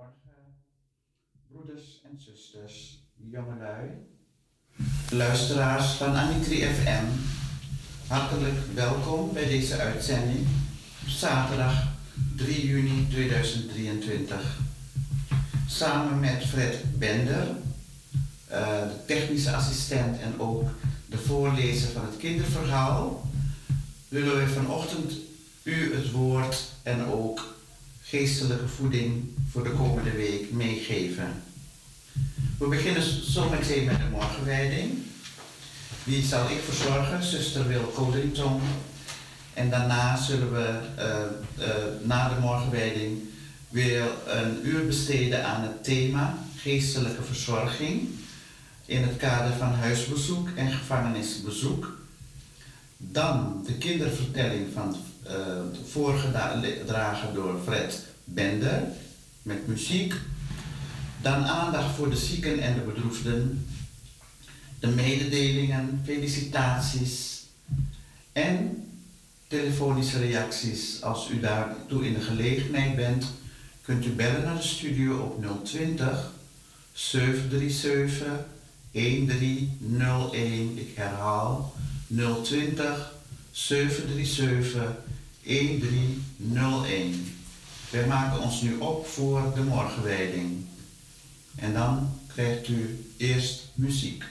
Goedemorgen, broeders en zusters, jongelui, luisteraars van Anitri FM. Hartelijk welkom bij deze uitzending zaterdag 3 juni 2023. Samen met Fred Bender, uh, de technische assistent en ook de voorlezer van het kinderverhaal, willen we vanochtend u het woord en ook geestelijke voeding voor de komende week meegeven. We beginnen zometeen met de morgenwijding. Die zal ik verzorgen, zuster Wil. En daarna zullen we uh, uh, na de morgenwijding weer een uur besteden aan het thema geestelijke verzorging in het kader van huisbezoek en gevangenisbezoek. Dan de kindervertelling van uh, voorgedragen door Fred Bender met muziek. Dan aandacht voor de zieken en de bedroefden. De mededelingen, felicitaties en telefonische reacties. Als u daartoe in de gelegenheid bent, kunt u bellen naar de studio op 020 737 1301. Ik herhaal 020 737 1301. Wij maken ons nu op voor de morgenwijding. En dan krijgt u eerst muziek.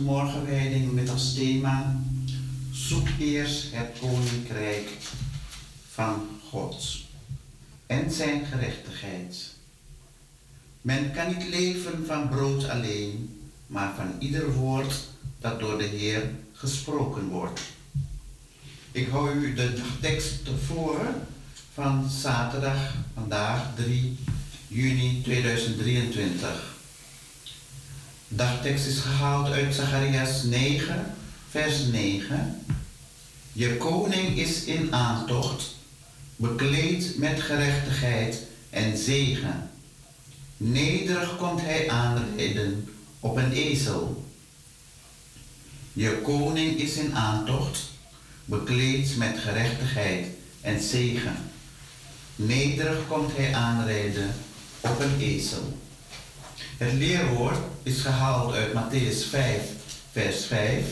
Morgenwijding met als thema Zoek eerst het koninkrijk van God en zijn gerechtigheid. Men kan niet leven van brood alleen, maar van ieder woord dat door de Heer gesproken wordt. Ik hou u de tekst voor van zaterdag, vandaag 3 juni 2023. Dagtekst is gehaald uit Zacharias 9, vers 9. Je koning is in aantocht, bekleed met gerechtigheid en zegen. Nederig komt hij aanrijden op een ezel. Je koning is in aantocht, bekleed met gerechtigheid en zegen. Nederig komt hij aanrijden op een ezel. Het leerwoord is gehaald uit Matthäus 5, vers 5.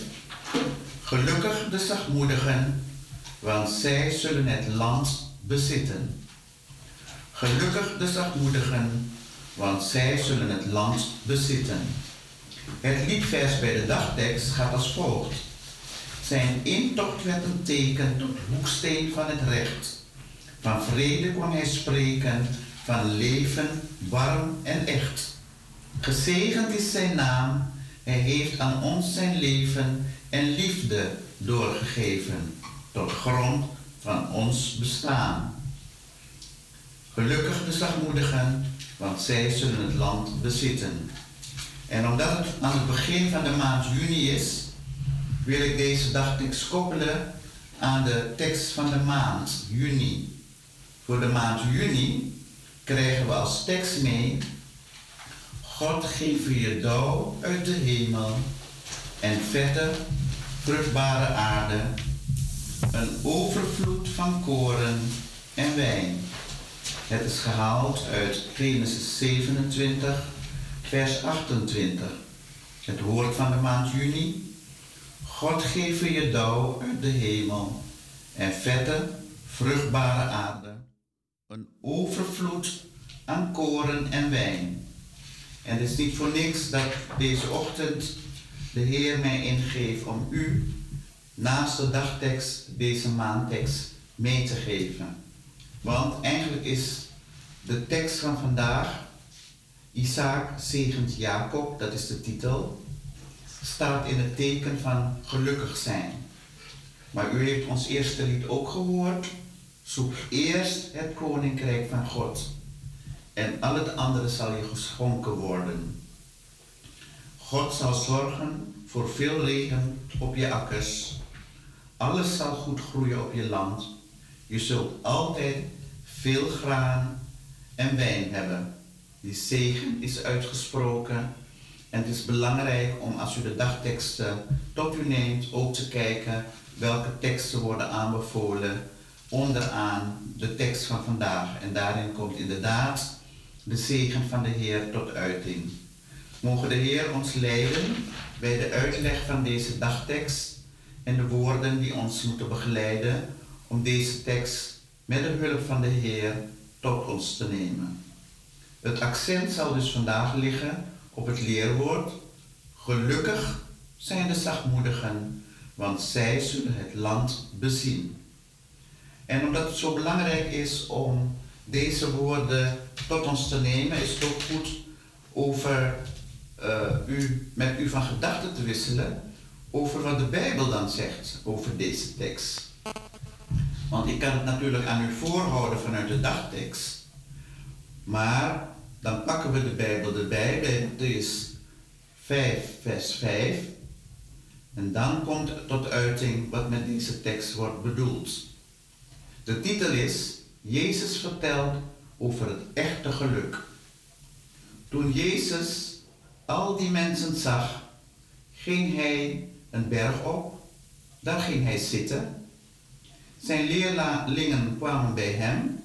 Gelukkig de zachtmoedigen, want zij zullen het land bezitten. Gelukkig de zachtmoedigen, want zij zullen het land bezitten. Het liedvers bij de dagtekst gaat als volgt. Zijn intocht werd een teken tot hoeksteen van het recht. Van vrede kwam hij spreken, van leven warm en echt. Gezegend is zijn naam, hij heeft aan ons zijn leven en liefde doorgegeven, tot grond van ons bestaan. Gelukkig de zachtmoedigen, want zij zullen het land bezitten. En omdat het aan het begin van de maand juni is, wil ik deze dagtekst koppelen aan de tekst van de maand juni. Voor de maand juni krijgen we als tekst mee God geef je dauw uit de hemel en vette, vruchtbare aarde, een overvloed van koren en wijn. Het is gehaald uit Genesis 27, vers 28. Het woord van de maand juni. God geef je dauw uit de hemel en vette, vruchtbare aarde, een overvloed aan koren en wijn en het is niet voor niks dat deze ochtend de Heer mij ingeeft om u naast de dagtekst deze maandtekst mee te geven. Want eigenlijk is de tekst van vandaag, Isaac zegent Jacob, dat is de titel, staat in het teken van gelukkig zijn. Maar u heeft ons eerste lied ook gehoord. Zoek eerst het koninkrijk van God en al het andere zal je geschonken worden. God zal zorgen voor veel regen op je akkers. Alles zal goed groeien op je land. Je zult altijd veel graan en wijn hebben. Die zegen is uitgesproken. En het is belangrijk om als u de dagteksten tot u neemt ook te kijken welke teksten worden aanbevolen onderaan de tekst van vandaag. En daarin komt inderdaad de zegen van de Heer tot uiting. Mogen de Heer ons leiden bij de uitleg van deze dagtekst en de woorden die ons moeten begeleiden om deze tekst met de hulp van de Heer tot ons te nemen. Het accent zal dus vandaag liggen op het leerwoord Gelukkig zijn de zachtmoedigen, want zij zullen het land bezien. En omdat het zo belangrijk is om deze woorden tot ons te nemen, is het ook goed over uh, u, met u van gedachten te wisselen over wat de Bijbel dan zegt over deze tekst. Want ik kan het natuurlijk aan u voorhouden vanuit de dagtekst. Maar dan pakken we de Bijbel erbij bij Matthäus 5, vers 5. En dan komt tot uiting wat met deze tekst wordt bedoeld. De titel is Jezus vertelt over het echte geluk. Toen Jezus al die mensen zag, ging hij een berg op, daar ging hij zitten. Zijn leerlingen kwamen bij hem.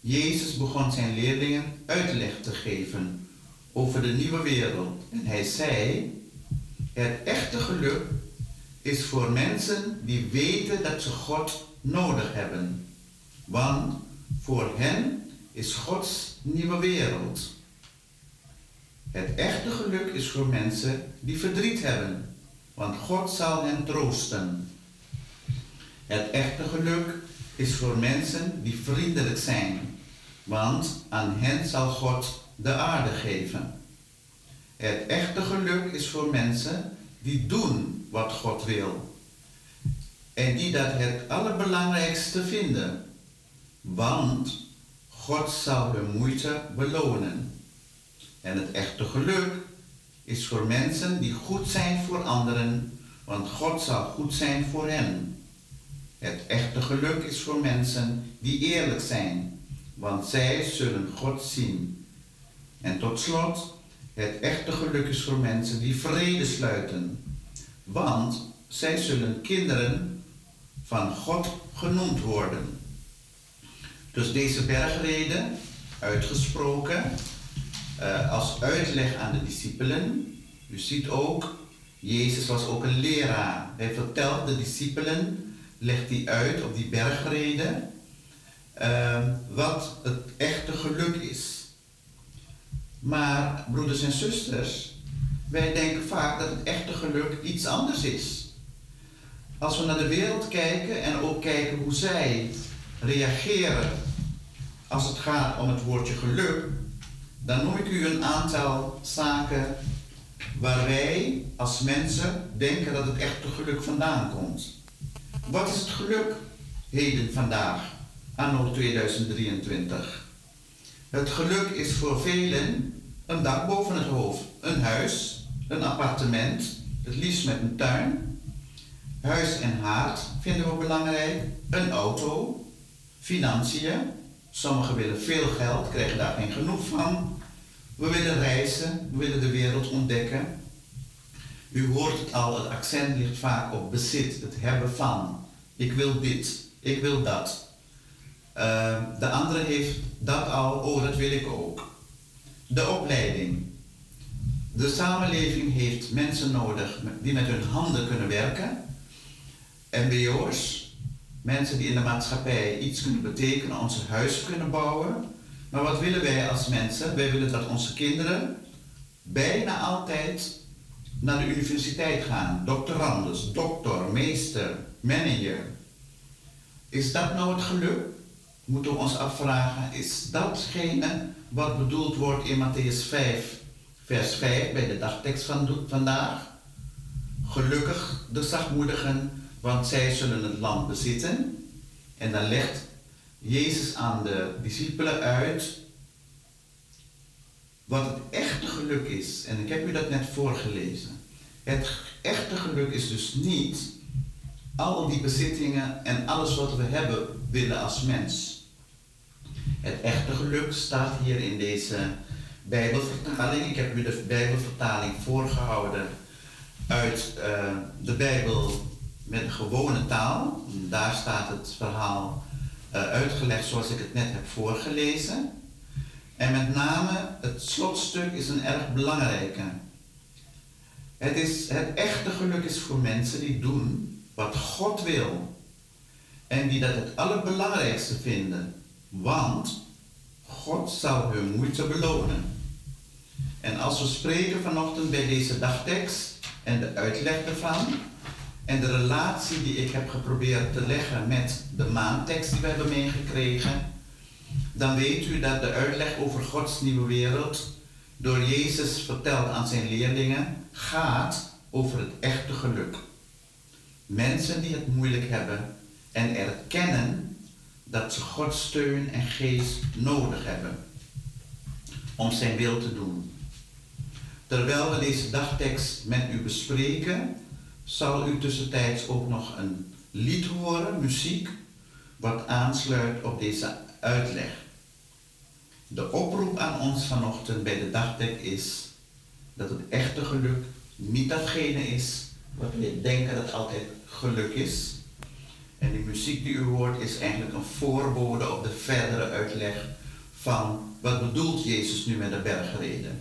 Jezus begon zijn leerlingen uitleg te geven over de nieuwe wereld. En hij zei, het echte geluk is voor mensen die weten dat ze God nodig hebben. Want voor hen is Gods nieuwe wereld. Het echte geluk is voor mensen die verdriet hebben, want God zal hen troosten. Het echte geluk is voor mensen die vriendelijk zijn, want aan hen zal God de aarde geven. Het echte geluk is voor mensen die doen wat God wil. en die dat het allerbelangrijkste vinden, want God zal hun moeite belonen. En het echte geluk is voor mensen die goed zijn voor anderen, want God zal goed zijn voor hen. Het echte geluk is voor mensen die eerlijk zijn, want zij zullen God zien. En tot slot, het echte geluk is voor mensen die vrede sluiten, want zij zullen kinderen van God genoemd worden. Dus deze bergreden, uitgesproken, uh, als uitleg aan de discipelen. U ziet ook, Jezus was ook een leraar. Hij vertelt de discipelen, legt hij uit op die bergreden, uh, wat het echte geluk is. Maar broeders en zusters, wij denken vaak dat het echte geluk iets anders is. Als we naar de wereld kijken en ook kijken hoe zij reageren als het gaat om het woordje geluk, dan noem ik u een aantal zaken waar wij als mensen denken dat het echte geluk vandaan komt. Wat is het geluk heden vandaag, anno 2023? Het geluk is voor velen een dak boven het hoofd, een huis, een appartement, het liefst met een tuin. Huis en haard vinden we belangrijk, een auto, financiën. Sommigen willen veel geld, krijgen daar geen genoeg van. We willen reizen, we willen de wereld ontdekken. U hoort het al, het accent ligt vaak op bezit, het hebben van. Ik wil dit, ik wil dat. Uh, de andere heeft dat al, oh dat wil ik ook. De opleiding. De samenleving heeft mensen nodig die met hun handen kunnen werken. MBO's, mensen die in de maatschappij iets kunnen betekenen, onze huis kunnen bouwen. Maar wat willen wij als mensen? Wij willen dat onze kinderen bijna altijd naar de universiteit gaan. Doctorandus, dokter, meester, manager. Is dat nou het geluk? Moeten we ons afvragen, is datgene wat bedoeld wordt in Matthäus 5, vers 5 bij de dagtekst van vandaag? Gelukkig de zachtmoedigen, want zij zullen het land bezitten. En dan legt Jezus aan de discipelen uit wat het echte geluk is. En ik heb u dat net voorgelezen. Het echte geluk is dus niet al die bezittingen en alles wat we hebben willen als mens. Het echte geluk staat hier in deze Bijbelvertaling. Ik heb u de Bijbelvertaling voorgehouden uit uh, de Bijbel met een gewone taal. Daar staat het verhaal uh, uitgelegd zoals ik het net heb voorgelezen. En met name het slotstuk is een erg belangrijke. Het, is, het echte geluk is voor mensen die doen wat God wil. En die dat het allerbelangrijkste vinden. Want God zal hun moeite belonen. En als we spreken vanochtend bij deze dagtekst en de uitleg ervan, en de relatie die ik heb geprobeerd te leggen met de maantekst die we hebben meegekregen, dan weet u dat de uitleg over Gods nieuwe wereld door Jezus verteld aan zijn leerlingen gaat over het echte geluk. Mensen die het moeilijk hebben en erkennen dat ze Gods steun en geest nodig hebben om zijn wil te doen. Terwijl we deze dagtekst met u bespreken, zal u tussentijds ook nog een lied horen, muziek, wat aansluit op deze uitleg. De oproep aan ons vanochtend bij de dagdek is dat het echte geluk niet datgene is wat we denken dat altijd geluk is. En die muziek die u hoort is eigenlijk een voorbode op de verdere uitleg van wat bedoelt Jezus nu met de bergreden.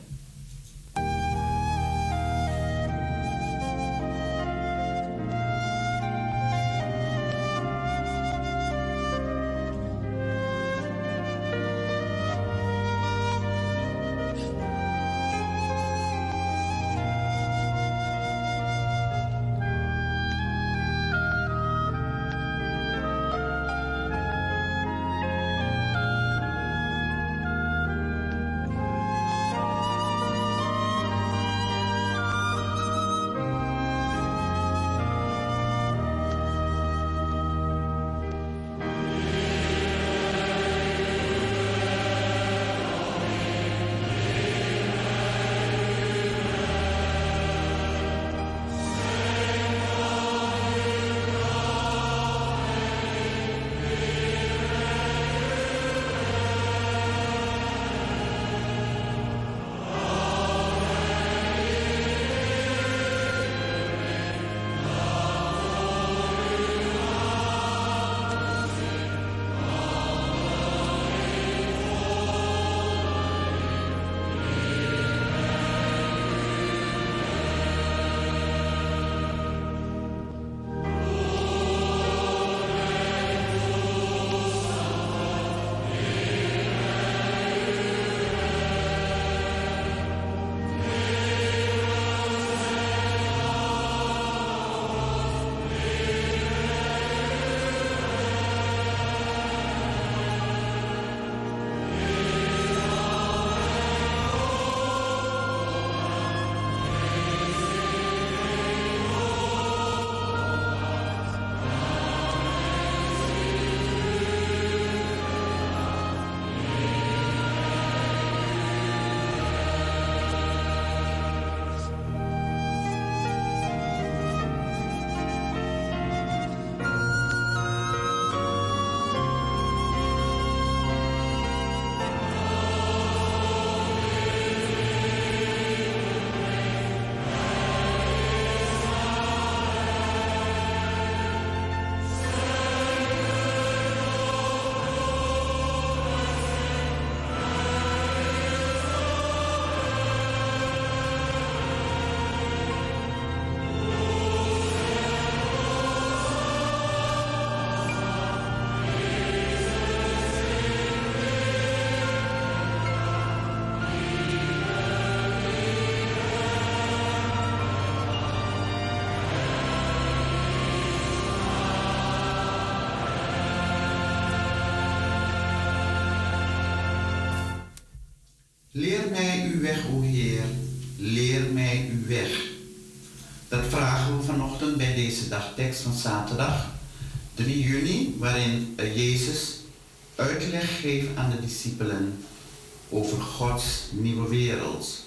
Leer mij uw weg, o Heer, leer mij uw weg. Dat vragen we vanochtend bij deze dagtekst van zaterdag 3 juni, waarin Jezus uitleg geeft aan de discipelen over Gods nieuwe wereld.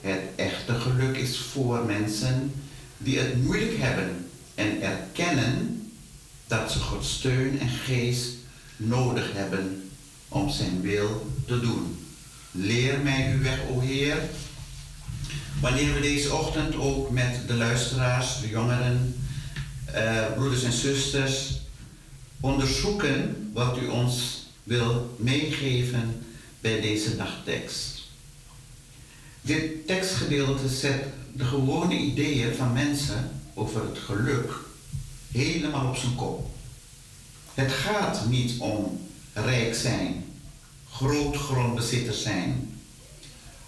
Het echte geluk is voor mensen die het moeilijk hebben en erkennen dat ze Gods steun en geest nodig hebben om zijn wil te doen. Leer mij uw weg, o Heer. Wanneer we deze ochtend ook met de luisteraars, de jongeren, uh, broeders en zusters, onderzoeken wat u ons wil meegeven bij deze dagtekst. Dit tekstgedeelte zet de gewone ideeën van mensen over het geluk helemaal op zijn kop. Het gaat niet om rijk zijn, groot grondbezitter zijn,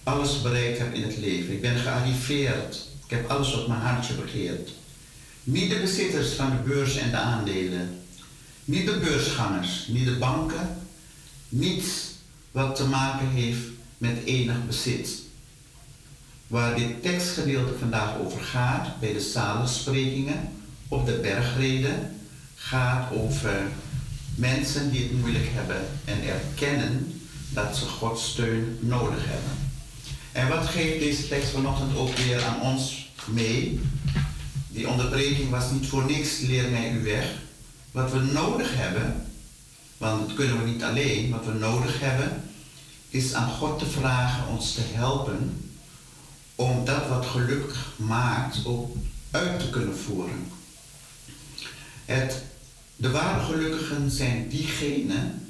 alles bereikt heb in het leven. Ik ben gearriveerd. Ik heb alles wat mijn hartje begeert. Niet de bezitters van de beurs en de aandelen. Niet de beursgangers, niet de banken. Niets wat te maken heeft met enig bezit. Waar dit tekstgedeelte vandaag over gaat, bij de zalensprekingen op de bergreden, gaat over mensen die het moeilijk hebben en erkennen dat ze Gods steun nodig hebben. En wat geeft deze tekst vanochtend ook weer aan ons mee? Die onderbreking was niet voor niks, leer mij uw weg. Wat we nodig hebben, want dat kunnen we niet alleen, wat we nodig hebben, is aan God te vragen ons te helpen om dat wat gelukkig maakt ook uit te kunnen voeren. Het, de ware gelukkigen zijn diegenen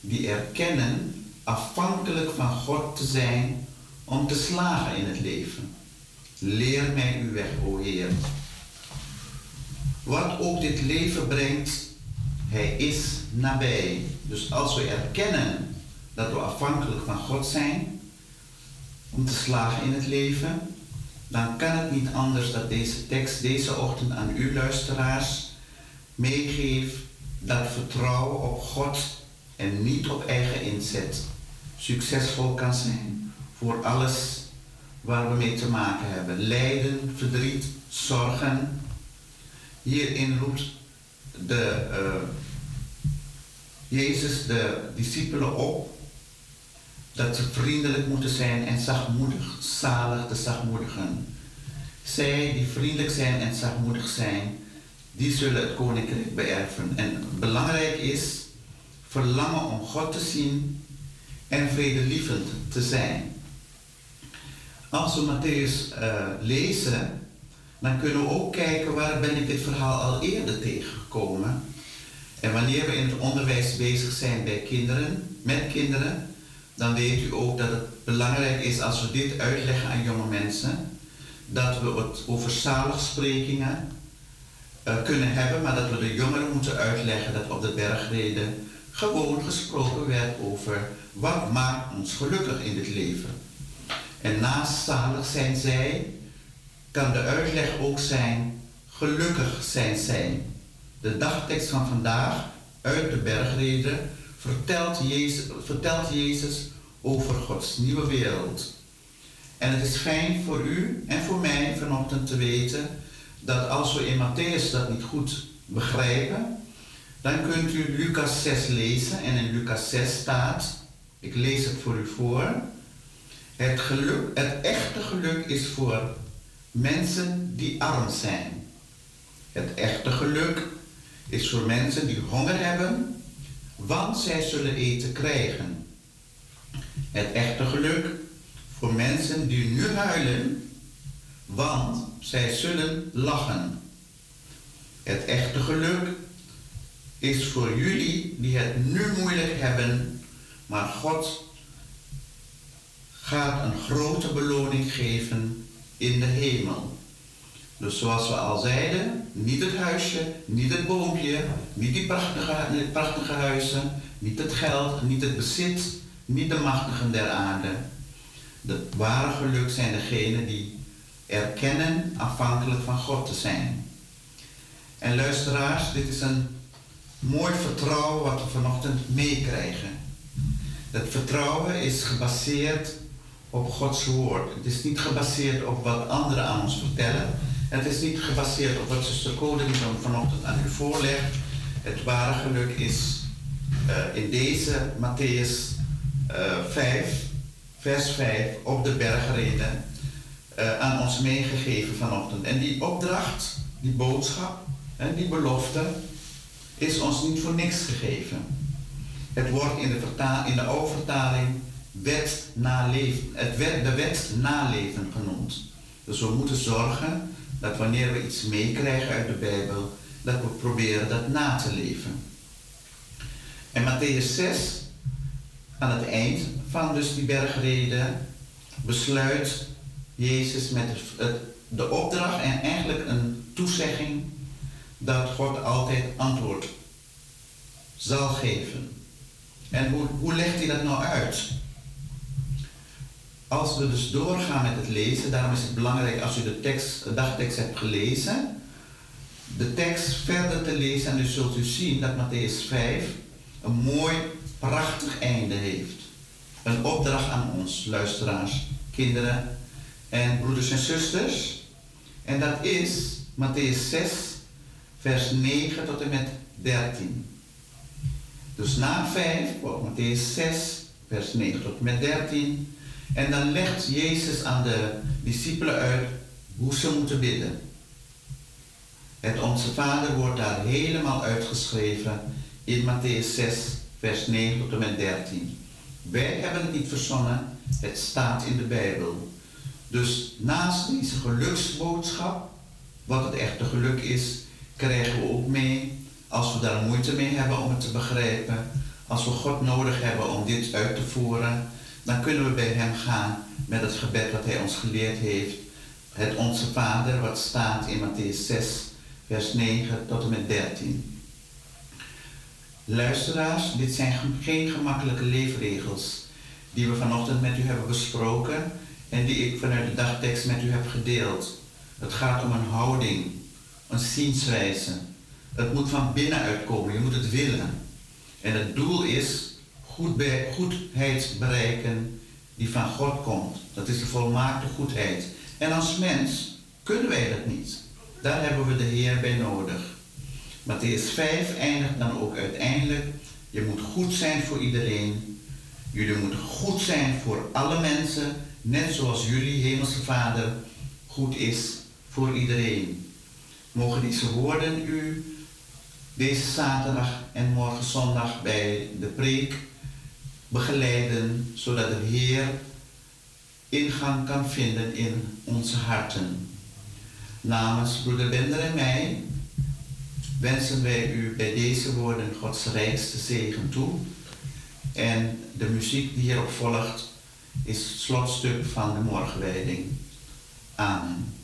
die erkennen afhankelijk van God te zijn om te slagen in het leven. Leer mij uw weg, o Heer. Wat ook dit leven brengt, Hij is nabij. Dus als we erkennen dat we afhankelijk van God zijn om te slagen in het leven, dan kan het niet anders dat deze tekst deze ochtend aan u luisteraars meegeeft dat vertrouwen op God en niet op eigen inzet succesvol kan zijn voor alles waar we mee te maken hebben. Lijden, verdriet, zorgen. Hierin roept de, uh, Jezus de discipelen op dat ze vriendelijk moeten zijn en zachtmoedig, zalig de zachtmoedigen. Zij die vriendelijk zijn en zachtmoedig zijn, die zullen het koninkrijk beërven. En belangrijk is verlangen om God te zien en vredelievend te zijn. Als we Matthäus uh, lezen, dan kunnen we ook kijken waar ben ik dit verhaal al eerder tegengekomen. En wanneer we in het onderwijs bezig zijn bij kinderen, met kinderen, dan weet u ook dat het belangrijk is als we dit uitleggen aan jonge mensen, dat we het over zaligsprekingen uh, kunnen hebben, maar dat we de jongeren moeten uitleggen dat op de bergreden gewoon gesproken werd over wat maakt ons gelukkig in het leven. En naast zalig zijn zij, kan de uitleg ook zijn, gelukkig zijn zij. De dagtekst van vandaag uit de bergreden vertelt Jezus, vertelt Jezus over Gods nieuwe wereld. En het is fijn voor u en voor mij vanochtend te weten dat als we in Matthäus dat niet goed begrijpen, dan kunt u Lucas 6 lezen en in Lucas 6 staat, ik lees het voor u voor, het, geluk, het echte geluk is voor mensen die arm zijn. Het echte geluk is voor mensen die honger hebben, want zij zullen eten krijgen. Het echte geluk voor mensen die nu huilen, want zij zullen lachen. Het echte geluk is voor jullie die het nu moeilijk hebben, maar God gaat een grote beloning geven in de hemel. Dus zoals we al zeiden, niet het huisje, niet het boompje, niet die prachtige, prachtige huizen, niet het geld, niet het bezit, niet de machtigen der aarde. De ware geluk zijn degenen die erkennen afhankelijk van God te zijn. En luisteraars, dit is een mooi vertrouwen wat we vanochtend meekrijgen. Dat vertrouwen is gebaseerd op Gods woord. Het is niet gebaseerd op wat anderen aan ons vertellen. Het is niet gebaseerd op wat zuster Coding vanochtend aan u voorlegt. Het ware geluk is uh, in deze Matthäus uh, eh, 5, vers 5, op de bergreden uh, aan ons meegegeven vanochtend. En die opdracht, die boodschap en die belofte is ons niet voor niks gegeven. Het wordt in de, vertaal, in de wet naleven, het wet, de wet naleven genoemd. Dus we moeten zorgen dat wanneer we iets meekrijgen uit de Bijbel, dat we proberen dat na te leven. En Matthäus 6, aan het eind van dus die bergreden, besluit Jezus met het, de opdracht en eigenlijk een toezegging dat God altijd antwoord zal geven. En hoe, hoe legt hij dat nou uit? Als we dus doorgaan met het lezen, daarom is het belangrijk als u de, tekst, dagtekst hebt gelezen, de tekst verder te lezen en dus zult u zien dat Matthäus 5 een mooi, prachtig einde heeft. Een opdracht aan ons, luisteraars, kinderen en broeders en zusters. En dat is Matthäus 6, vers 9 tot en met 13. Dus na 5 wordt Matthäus 6, vers 9 tot en met 13. En dan legt Jezus aan de discipelen uit hoe ze moeten bidden. Het Onze Vader wordt daar helemaal uitgeschreven in Matthäus 6, vers 9 tot en met 13. Wij hebben het niet verzonnen, het staat in de Bijbel. Dus naast deze geluksboodschap, wat het echte geluk is, krijgen we ook mee, als we daar moeite mee hebben om het te begrijpen, als we God nodig hebben om dit uit te voeren, dan kunnen we bij Hem gaan met het gebed wat Hij ons geleerd heeft. Het Onze Vader, wat staat in Matthäus 6, vers 9 tot en met 13. Luisteraars, dit zijn geen gemakkelijke leefregels die we vanochtend met u hebben besproken en die ik vanuit de dagtekst met u heb gedeeld. Het gaat om een houding, een zienswijze. Het moet van binnenuit komen, je moet het willen. En het doel is goed goedheid bereiken die van God komt. Dat is de volmaakte goedheid. En als mens kunnen wij dat niet. Daar hebben we de Heer bij nodig. Matthäus 5 eindigt dan ook uiteindelijk. Je moet goed zijn voor iedereen. Jullie moeten goed zijn voor alle mensen, net zoals jullie, Hemelse Vader, goed is voor iedereen. Mogen deze woorden u deze zaterdag en morgen zondag bij de preek begeleiden, zodat de Heer ingang kan vinden in onze harten. Namens broeder Bender en mij wensen wij u bij deze woorden Gods rijkste zegen toe. En de muziek die hierop volgt is het slotstuk van de morgenwijding. Amen.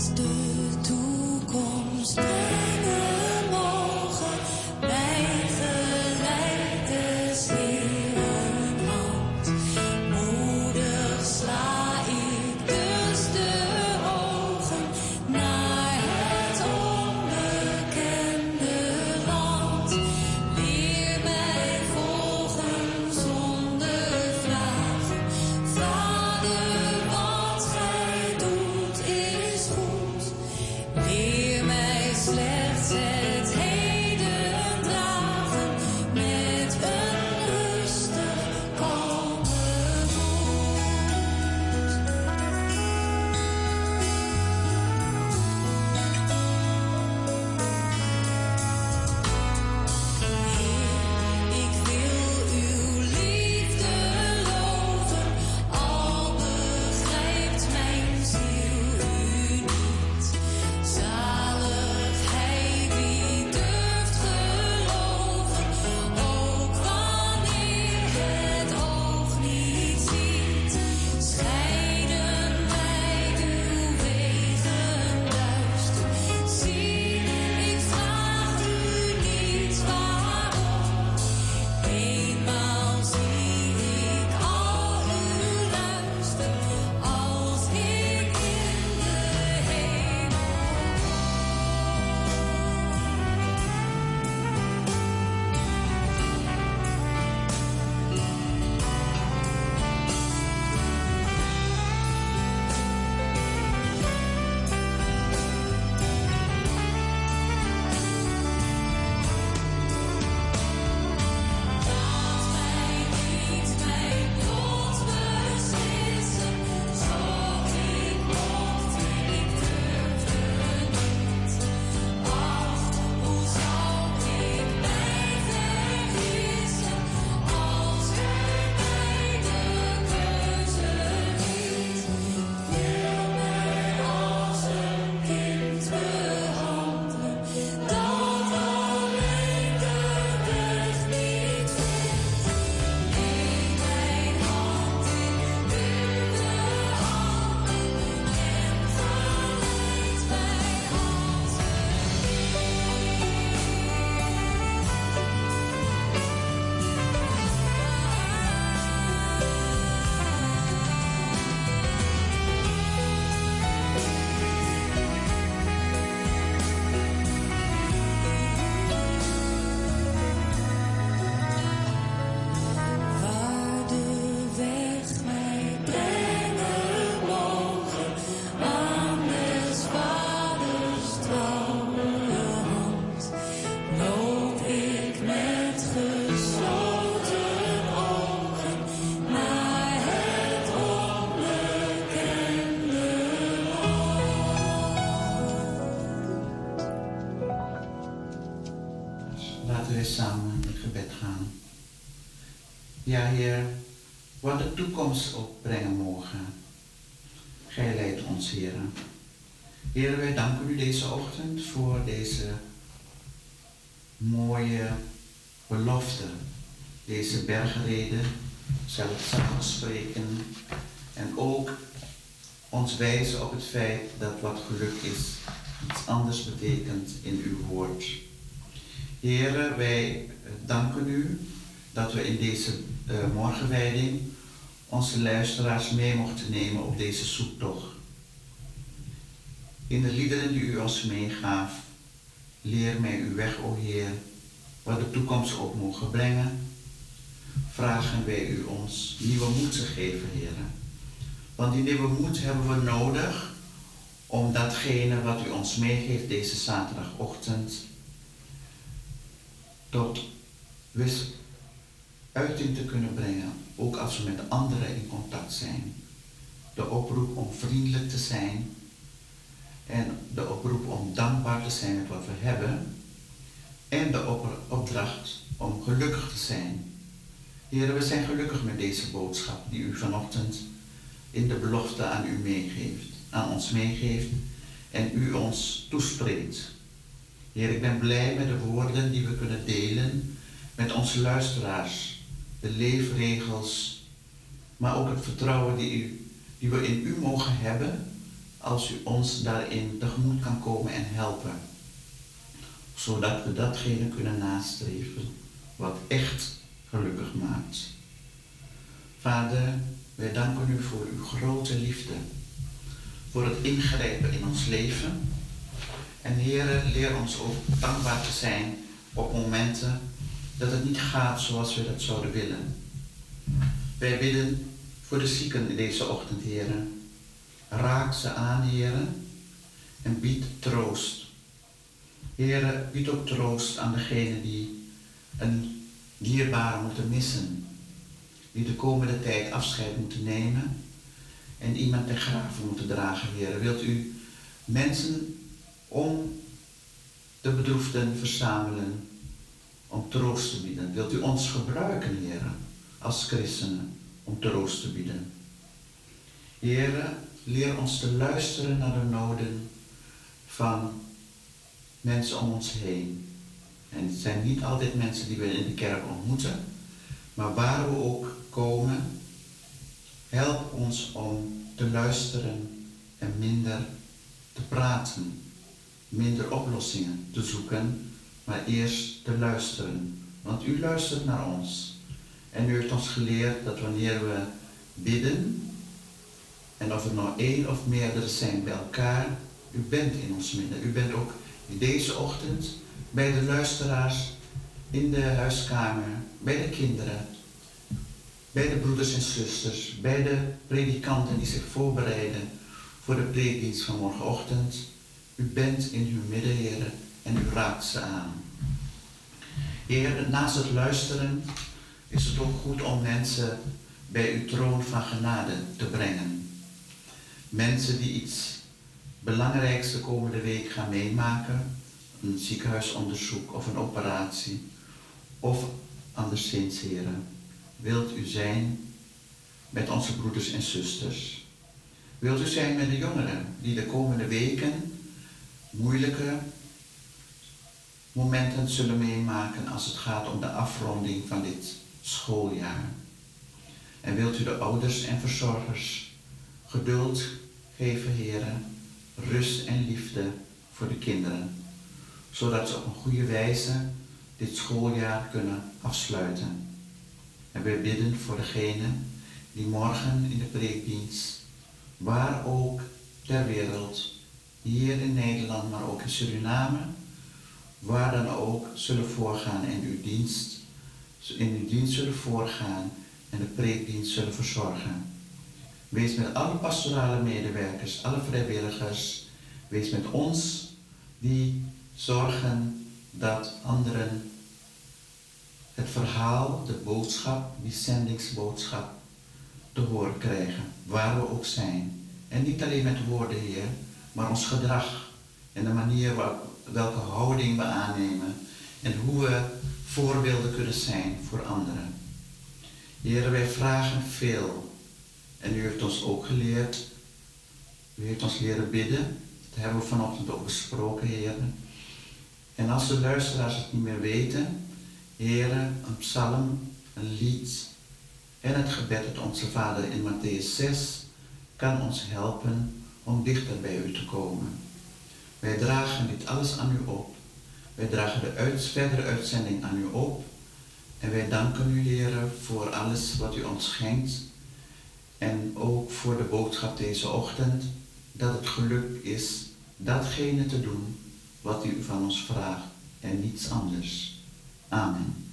stay. do. Ja, Heer, wat de toekomst ook brengen mogen. Gij leidt ons, Heer. Heer, wij danken u deze ochtend voor deze mooie belofte, deze bergreden, zelf samen spreken en ook ons wijzen op het feit dat wat geluk is iets anders betekent in uw woord. Heren, wij danken u dat we in deze morgenwijding onze luisteraars mee mochten nemen op deze zoektocht. In de liederen die u ons meegaf, leer mij uw weg, o Heer, wat de toekomst ook mogen brengen. Vragen wij u ons nieuwe moed te geven, Heer. Want die nieuwe moed hebben we nodig om datgene wat u ons meegeeft deze zaterdagochtend tot uiting te kunnen brengen, ook als we met anderen in contact zijn. De oproep om vriendelijk te zijn en de oproep om dankbaar te zijn met wat we hebben en de opdracht om gelukkig te zijn. Heren, we zijn gelukkig met deze boodschap die u vanochtend in de belofte aan u meegeeft, aan ons meegeeft en u ons toespreekt. Heer, ik ben blij met de woorden die we kunnen delen met onze luisteraars, de leefregels, maar ook het vertrouwen die, u, die we in u mogen hebben als u ons daarin tegemoet kan komen en helpen. Zodat we datgene kunnen nastreven wat echt gelukkig maakt. Vader, wij danken u voor uw grote liefde, voor het ingrijpen in ons leven. En Heer, leer ons ook dankbaar te zijn op momenten dat het niet gaat zoals we dat zouden willen. Wij bidden voor de zieken in deze ochtend, heren. Raak ze aan, heren, en bied troost. Heren, bied ook troost aan degenen die een dierbare moeten missen. Die de komende tijd afscheid moeten nemen en iemand ter graven moeten dragen, heren. Wilt u mensen om de bedroefden verzamelen om troost te bieden. Wilt u ons gebruiken, heren, als christenen, om troost te bieden? Heren, leer ons te luisteren naar de noden van mensen om ons heen. En het zijn niet altijd mensen die we in de kerk ontmoeten, maar waar we ook komen, help ons om te luisteren en minder te praten, minder oplossingen te zoeken maar eerst te luisteren. Want u luistert naar ons. En u heeft ons geleerd dat wanneer we bidden, en of er nou één of meerdere zijn bij elkaar, u bent in ons midden. U bent ook deze ochtend bij de luisteraars in de huiskamer, bij de kinderen, bij de broeders en zusters, bij de predikanten die zich voorbereiden voor de preekdienst van morgenochtend. U bent in uw midden, heren en u raakt ze aan. Heer, naast het luisteren is het ook goed om mensen bij uw troon van genade te brengen. Mensen die iets belangrijks de komende week gaan meemaken, een ziekenhuisonderzoek of een operatie, of anderszins, heren, wilt u zijn met onze broeders en zusters. Wilt u zijn met de jongeren die de komende weken moeilijke momenten zullen meemaken als het gaat om de afronding van dit schooljaar. En wilt u de ouders en verzorgers geduld geven, heren, rust en liefde voor de kinderen, zodat ze op een goede wijze dit schooljaar kunnen afsluiten. En wij bidden voor degenen die morgen in de preekdienst, waar ook ter wereld, hier in Nederland, maar ook in Suriname, waar dan ook zullen voorgaan en uw dienst, in uw dienst zullen voorgaan en de preekdienst zullen verzorgen. Wees met alle pastorale medewerkers, alle vrijwilligers, wees met ons die zorgen dat anderen het verhaal, de boodschap, die zendingsboodschap te horen krijgen, waar we ook zijn. En niet alleen met woorden, Heer, maar ons gedrag en de manier waarop welke houding we aannemen en hoe we voorbeelden kunnen zijn voor anderen. Heren, wij vragen veel. En u heeft ons ook geleerd. U heeft ons leren bidden. Dat hebben we vanochtend ook besproken, heren. En als de luisteraars het niet meer weten, heren, een psalm, een lied en het gebed uit onze Vader in Matthäus 6 kan ons helpen om dichter bij u te komen. Wij dragen dit alles aan u op. Wij dragen de uit, verdere uitzending aan u op. En wij danken u, Heer, voor alles wat u ons schenkt. En ook voor de boodschap deze ochtend, dat het geluk is datgene te doen wat u van ons vraagt en niets anders. Amen.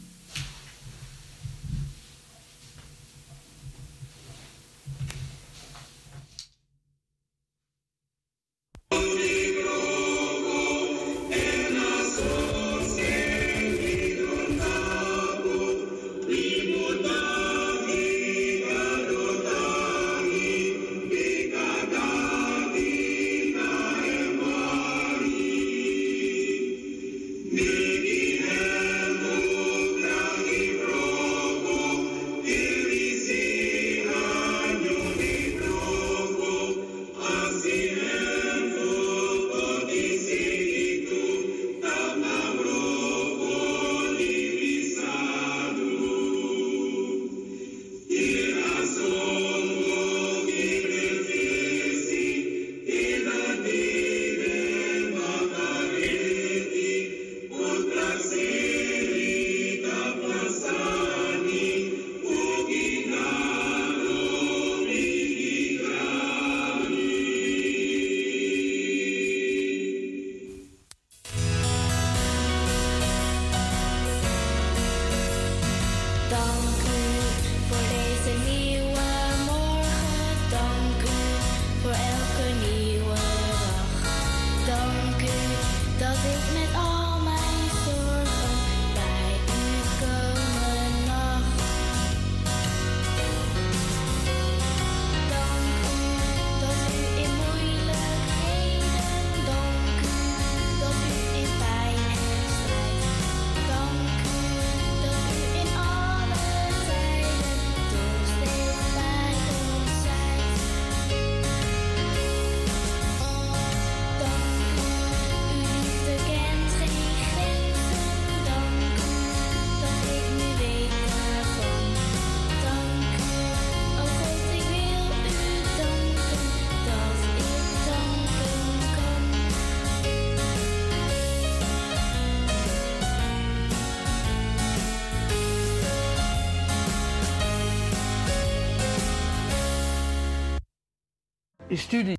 Studie.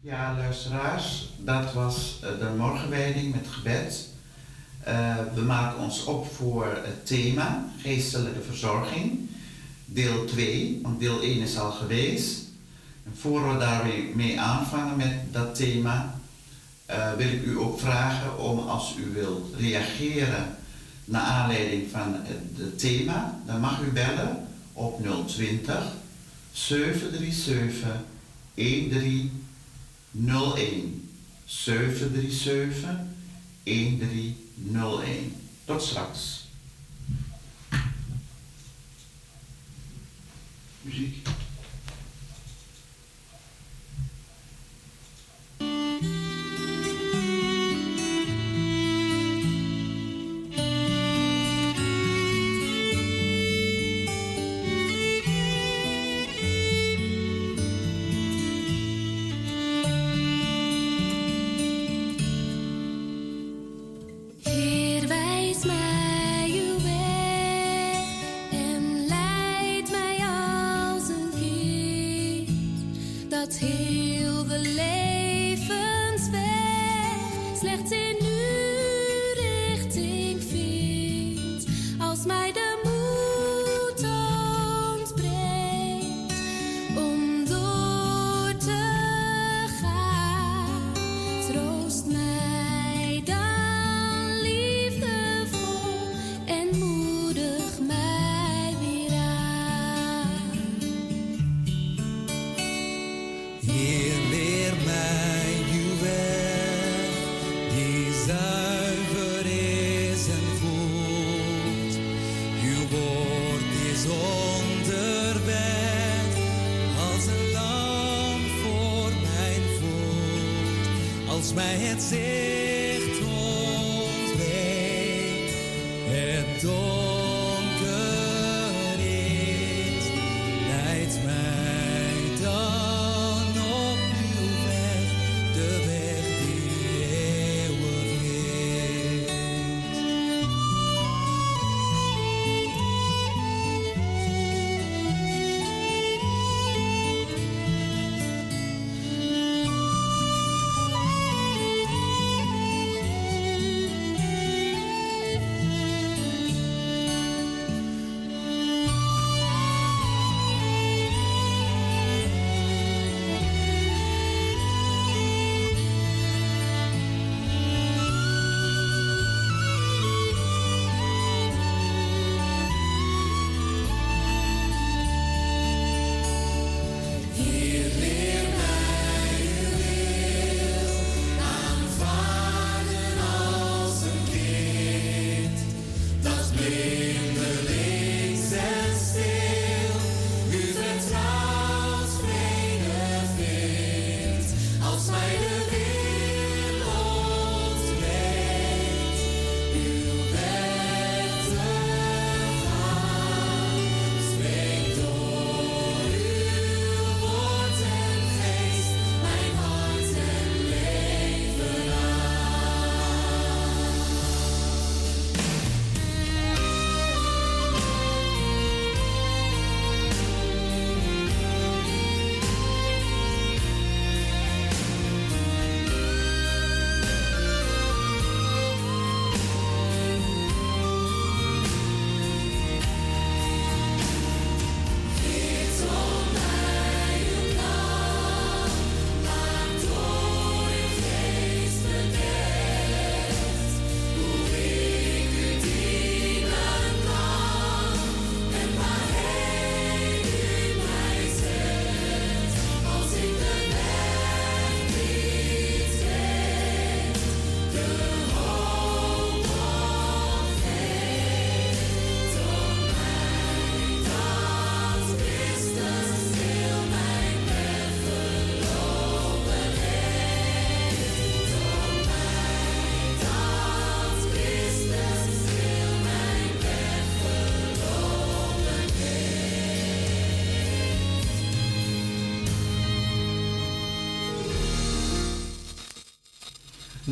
Ja, luisteraars, dat was eh, de morgenwijding met gebed. Uh, we maken ons op voor het thema geestelijke verzorging, deel 2, want deel 1 is al geweest. En voor we daarmee aanvangen met dat thema, uh, wil ik u ook vragen om als u wilt reageren naar aanleiding van het thema, dan mag u bellen op 020 737 1301. 737 1301. Tot straks. Muziek.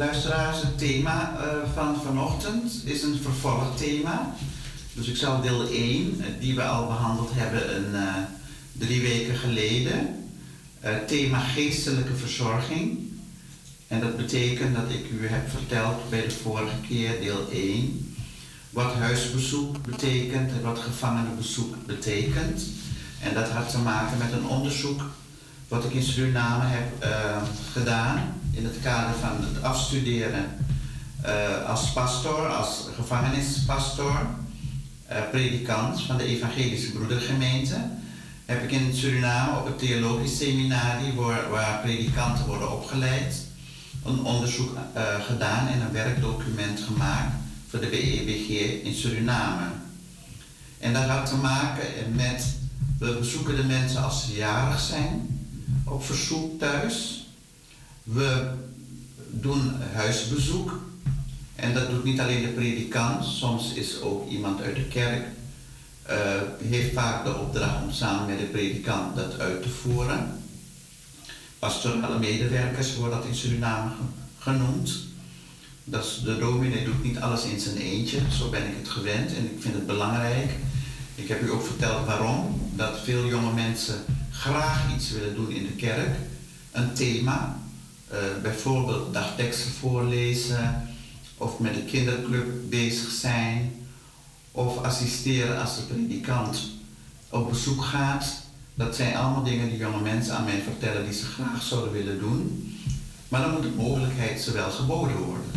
Luisteraars, het thema eh, van vanochtend is een vervolgthema. Dus ik zal deel 1, eh, die we al behandeld hebben een, eh, drie weken geleden. Thema geestelijke verzorging. En dat betekent dat ik u heb verteld bij de vorige keer, deel 1, wat huisbezoek betekent en wat gevangenenbezoek betekent. En dat had te maken met een onderzoek wat ik in Suriname heb gedaan in het kader van het afstuderen eh, als pastor, als gevangenispastor, eh, predikant van de Evangelische Broedergemeente. Heb ik in Suriname op het theologisch seminarie waar, waar predikanten worden opgeleid, een onderzoek eh, gedaan en een werkdocument gemaakt voor de WEBG in Suriname. En dat had te maken met, we bezoeken de mensen als ze jarig zijn, op verzoek thuis. We doen huisbezoek. En dat doet niet alleen de predikant, soms is ook iemand uit de kerk, eh, heeft vaak de opdracht om samen met de predikant dat uit te voeren. Pastorale medewerkers wordt dat in Suriname ge- genoemd. Dat de dominee doet niet alles in zijn eentje, zo ben ik het gewend en ik vind het belangrijk. Ik heb u ook verteld waarom. Dat veel jonge mensen graag iets willen doen in de kerk. Een thema, eh, bijvoorbeeld dagteksten voorlezen, of met de kinderclub bezig zijn, of assisteren als de predikant op bezoek gaat. Dat zijn allemaal dingen die jonge mensen aan mij vertellen die ze graag zouden willen doen. Maar dan moet de mogelijkheid ze wel geboden worden.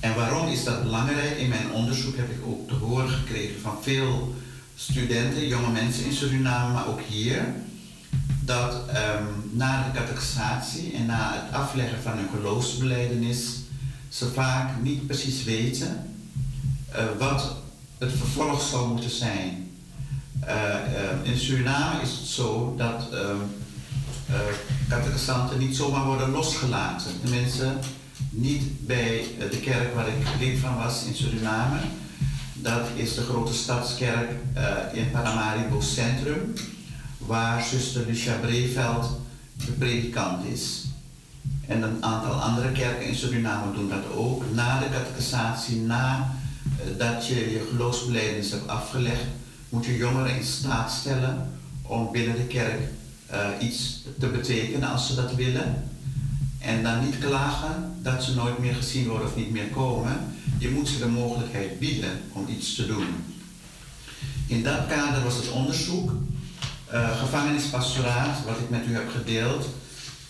En waarom is dat belangrijk? In mijn onderzoek heb ik ook te horen gekregen van veel studenten, jonge mensen in Suriname, maar ook hier, dat ehm, na de catechisatie en na het afleggen van hun geloofsbeleidenis ze vaak niet precies weten eh, wat het vervolg zou moeten zijn. Eh, eh, in Suriname is het zo dat ehm, uh, niet zomaar worden losgelaten. Tenminste, niet bij de kerk waar ik lid van was in Suriname. Dat is de grote stadskerk in Paramaribo Centrum, waar zuster Lucia Breveld de predikant is. En een aantal andere kerken in Suriname doen dat ook. Na de catechisatie, na uh, dat je je geloofsbelijdenis hebt afgelegd, moet je jongeren in staat stellen om binnen de kerk uh, iets te betekenen als ze dat willen. En dan niet klagen dat ze nooit meer gezien worden of niet meer komen. Je moet ze de mogelijkheid bieden om iets te doen. In dat kader was het onderzoek, uh, gevangenispastoraat, wat ik met u heb gedeeld,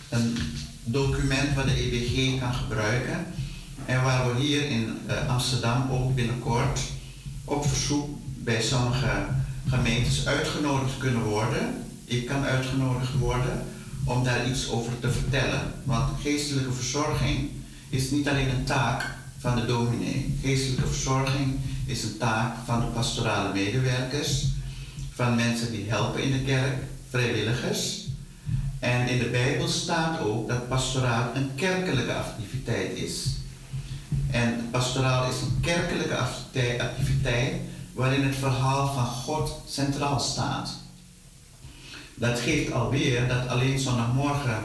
een document wat de EBG kan gebruiken. En waar we hier in uh, Amsterdam ook binnenkort op verzoek bij sommige gemeentes uitgenodigd kunnen worden. Ik kan uitgenodigd worden om daar iets over te vertellen. Want geestelijke verzorging is niet alleen een taak van de dominee. Geestelijke verzorging is een taak van de pastorale medewerkers, van mensen die helpen in de kerk, vrijwilligers. En in de Bijbel staat ook dat pastoraat een kerkelijke activiteit is. En pastoraal is een kerkelijke activiteit waarin het verhaal van God centraal staat. Dat geeft alweer dat alleen zondagmorgen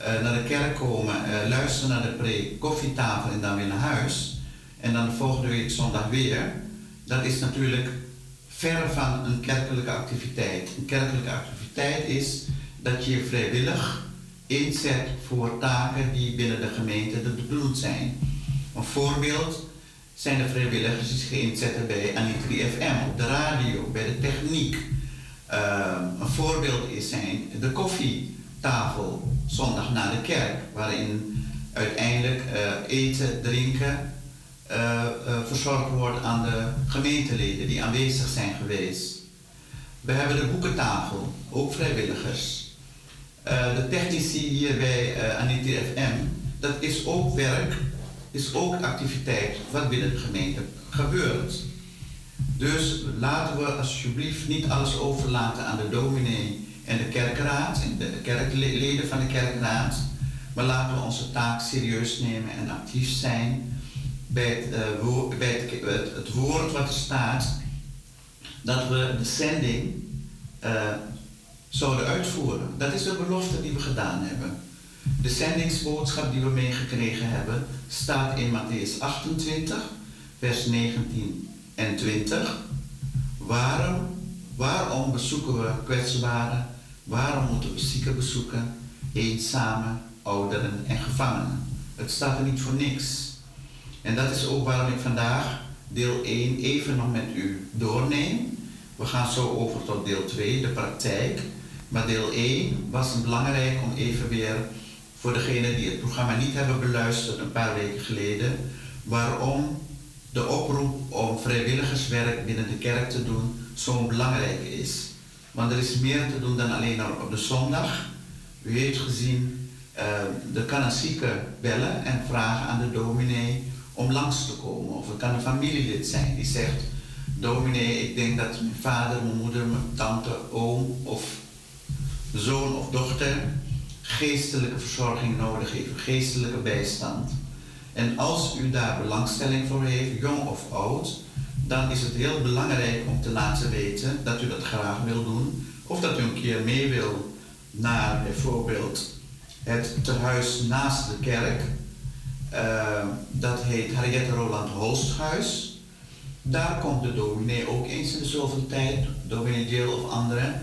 uh, naar de kerk komen, uh, luisteren naar de preek, koffietafel en dan weer naar huis. En dan de volgende week zondag weer. Dat is natuurlijk ver van een kerkelijke activiteit. Een kerkelijke activiteit is dat je je vrijwillig inzet voor taken die binnen de gemeente bedoeld zijn. Een voorbeeld zijn de vrijwilligers die zich inzetten bij Anitri FM, op de radio, bij de techniek. Uh, een voorbeeld is zijn de koffietafel zondag na de kerk, waarin uiteindelijk uh, eten, drinken verzorgd wordt aan de gemeenteleden die aanwezig zijn geweest. We hebben de boekentafel, ook vrijwilligers. de technici hier bij Anitri FM, dat is ook werk is ook activiteit wat binnen de gemeente gebeurt. Dus laten we alsjeblieft niet alles overlaten aan de dominee en de kerkraad en de kerkleden van de kerkraad, maar laten we onze taak serieus nemen en actief zijn bij het, uh, woord, het, woord wat er staat, dat we de zending uh, zouden uitvoeren. Dat is de belofte die we gedaan hebben. De zendingsboodschap die we meegekregen hebben staat in Matthäus 28, vers 19 en 20. Waarom, waarom bezoeken we kwetsbaren? Waarom moeten we zieken bezoeken? Eenzamen, ouderen en gevangenen. Het staat er niet voor niks. En dat is ook waarom ik vandaag deel 1 even nog met u doorneem. We gaan zo over tot deel 2, de praktijk. Maar deel 1 was belangrijk om even weer voor degenen die het programma niet hebben beluisterd een paar weken geleden, waarom de oproep om vrijwilligerswerk binnen de kerk te doen zo belangrijk is. Want er is meer te doen dan alleen op de zondag. U heeft gezien, er kan een zieke bellen en vragen aan de dominee om langs te komen. Of het kan een familielid zijn die zegt, dominee, ik denk dat mijn vader, mijn moeder, mijn tante, oom of zoon of dochter geestelijke verzorging nodig heeft, geestelijke bijstand. En als u daar belangstelling voor heeft, jong of oud, dan is het heel belangrijk om te laten weten dat u dat graag wil doen. Of dat u een keer mee wil naar bijvoorbeeld het tehuis naast de kerk. Uh, dat heet Harriette Roland Holsthuis. Daar komt de dominee ook eens in de zoveel tijd, dominee Jill of anderen,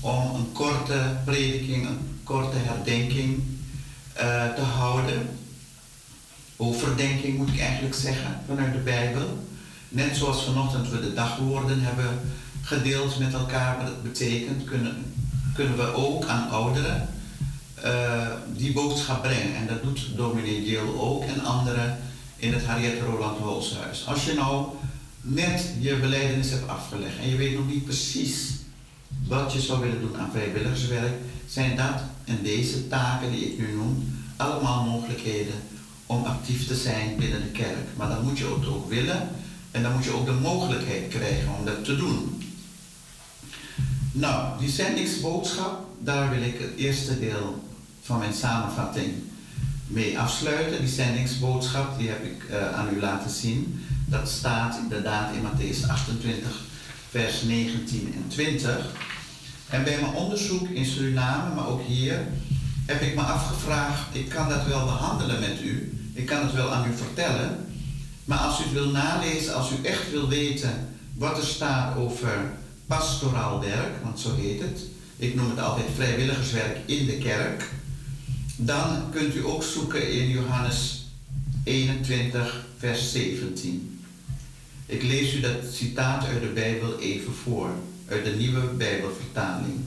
om een korte prediking, een korte herdenking uh, te houden. Overdenking moet ik eigenlijk zeggen vanuit de Bijbel. Net zoals vanochtend we de dagwoorden hebben gedeeld met elkaar wat betekent, kunnen, kunnen we ook aan ouderen uh, die boodschap brengen. En dat doet dominee Deel ook en anderen in het Harriet Roland Holshuis. Als je nou net je beleidenis hebt afgelegd en je weet nog niet precies wat je zou willen doen aan vrijwilligerswerk, zijn dat en deze taken die ik nu noem, allemaal mogelijkheden om actief te zijn binnen de kerk. Maar dan moet je het ook willen en dan moet je ook de mogelijkheid krijgen om dat te doen. Nou, die zendingsboodschap daar wil ik het eerste deel van mijn samenvatting mee afsluiten. Die zendingsboodschap, die heb ik eh, aan u laten zien. Dat staat inderdaad in Matthäus 28, vers 19 en 20. En bij mijn onderzoek in Suriname, maar ook hier, heb ik me afgevraagd, ik kan dat wel behandelen met u. Ik kan het wel aan u vertellen. Maar als u het wil nalezen, als u echt wil weten wat er staat over pastoraal werk, want zo heet het. Ik noem het altijd vrijwilligerswerk in de kerk. Dan kunt u ook zoeken in Johannes 21, vers 17. Ik lees u dat citaat uit de Bijbel even voor, uit de nieuwe Bijbelvertaling.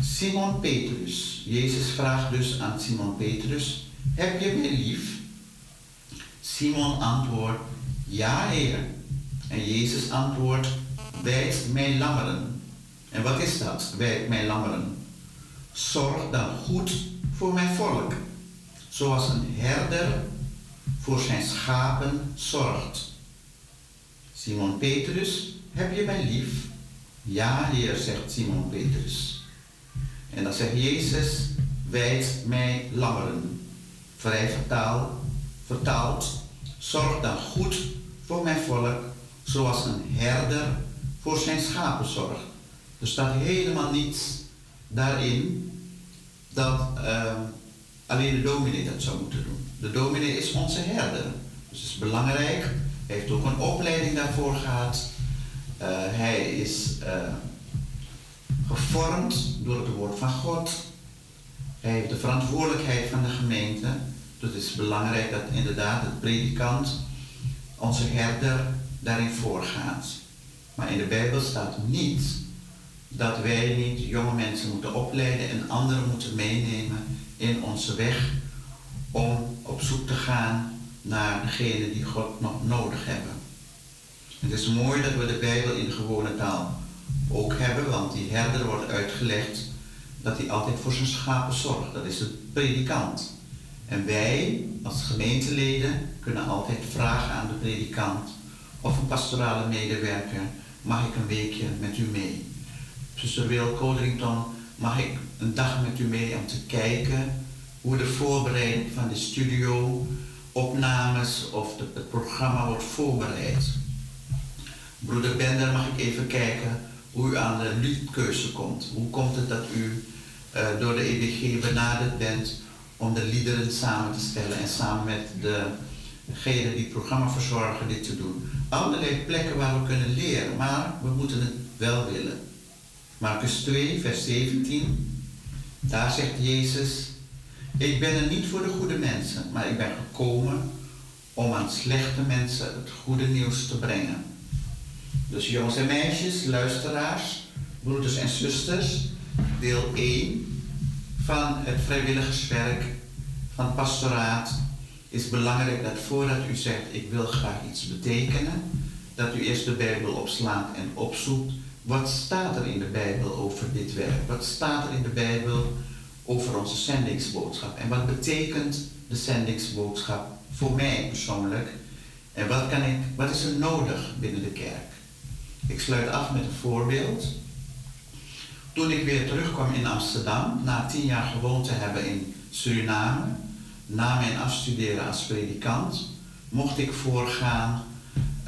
Simon Petrus. Jezus vraagt dus aan Simon Petrus: Heb je mij lief? Simon antwoordt: Ja, Heer. En Jezus antwoordt: Wijd mij lammeren. En wat is dat? Wijd mij lammeren. Zorg dan goed voor mijn volk, zoals een herder voor zijn schapen zorgt. Simon Petrus, heb je mij lief? Ja, Heer, zegt Simon Petrus. En dan zegt Jezus, wijd mij lammeren. Vrij vertaald, vertaald, zorg dan goed voor mijn volk, zoals een herder voor zijn schapen zorgt. Er staat helemaal niets daarin dat uh, alleen de dominee dat zou moeten doen. De dominee is onze herder. Dus het is belangrijk. Hij heeft ook een opleiding daarvoor gehad. Uh, hij is uh, gevormd door het woord van God. Hij heeft de verantwoordelijkheid van de gemeente. Dus het is belangrijk dat inderdaad het predikant, onze herder, daarin voorgaat. Maar in de Bijbel staat niet dat wij niet jonge mensen moeten opleiden en anderen moeten meenemen in onze weg om op zoek te gaan naar degene die God nog nodig hebben. Het is mooi dat we de Bijbel in gewone taal ook hebben, want die herder wordt uitgelegd dat hij altijd voor zijn schapen zorgt. Dat is de predikant. En wij als gemeenteleden kunnen altijd vragen aan de predikant of een pastorale medewerker, mag ik een weekje met u mee? Zuster Wil Coderington, mag ik een dag met u mee om te kijken hoe de voorbereiding van de studio, opnames of de, het programma wordt voorbereid. Broeder Bender, mag ik even kijken hoe u aan de liedkeuze komt. Hoe komt het dat u uh, door de EBG benaderd bent om de liederen samen te stellen en samen met degenen die het programma verzorgen dit te doen? Allerlei plekken waar we kunnen leren, maar we moeten het wel willen. Marcus 2, vers 17. Daar zegt Jezus: Ik ben er niet voor de goede mensen, maar ik ben gekomen om aan slechte mensen het goede nieuws te brengen. Dus jongens en meisjes, luisteraars, broeders en zusters, deel 1 van het vrijwilligerswerk van pastoraat is belangrijk dat voordat u zegt ik wil graag iets betekenen, dat u eerst de Bijbel opslaat en opzoekt wat staat er in de Bijbel over dit werk? Wat staat er in de Bijbel over onze zendingsboodschap? En wat betekent de zendingsboodschap voor mij persoonlijk? En wat, kan ik, wat is er nodig binnen de kerk? Ik sluit af met een voorbeeld. Toen ik weer terugkwam in Amsterdam, na tien jaar gewoond te hebben in Suriname, na mijn afstuderen als predikant, mocht ik voorgaan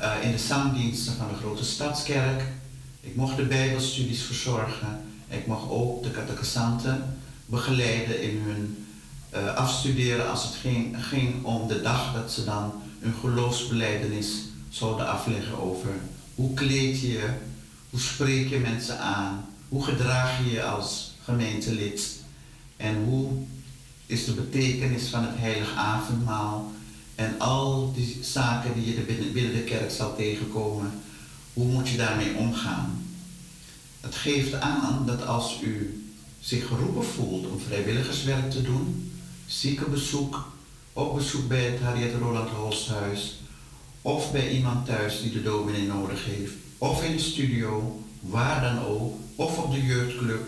uh, in de zangdiensten van de grote stadskerk ik mocht de Bijbelstudies verzorgen. Ik mocht ook de catechisanten begeleiden in hun uh, afstuderen als het ging, ging om de dag dat ze dan hun geloofsbeleidenis zouden afleggen over hoe kleed je, hoe spreek je mensen aan, hoe gedraag je je als gemeentelid en hoe is de betekenis van het heilig avondmaal en al die zaken die je binnen, binnen de kerk zal tegenkomen hoe moet je daarmee omgaan? Het geeft aan dat als u zich geroepen voelt om vrijwilligerswerk te doen, ziekenbezoek, op bezoek bij het Harriet Roland Holsthuis, of bij iemand thuis die de dominee nodig heeft, of in de studio, waar dan ook, of op de jeugdclub.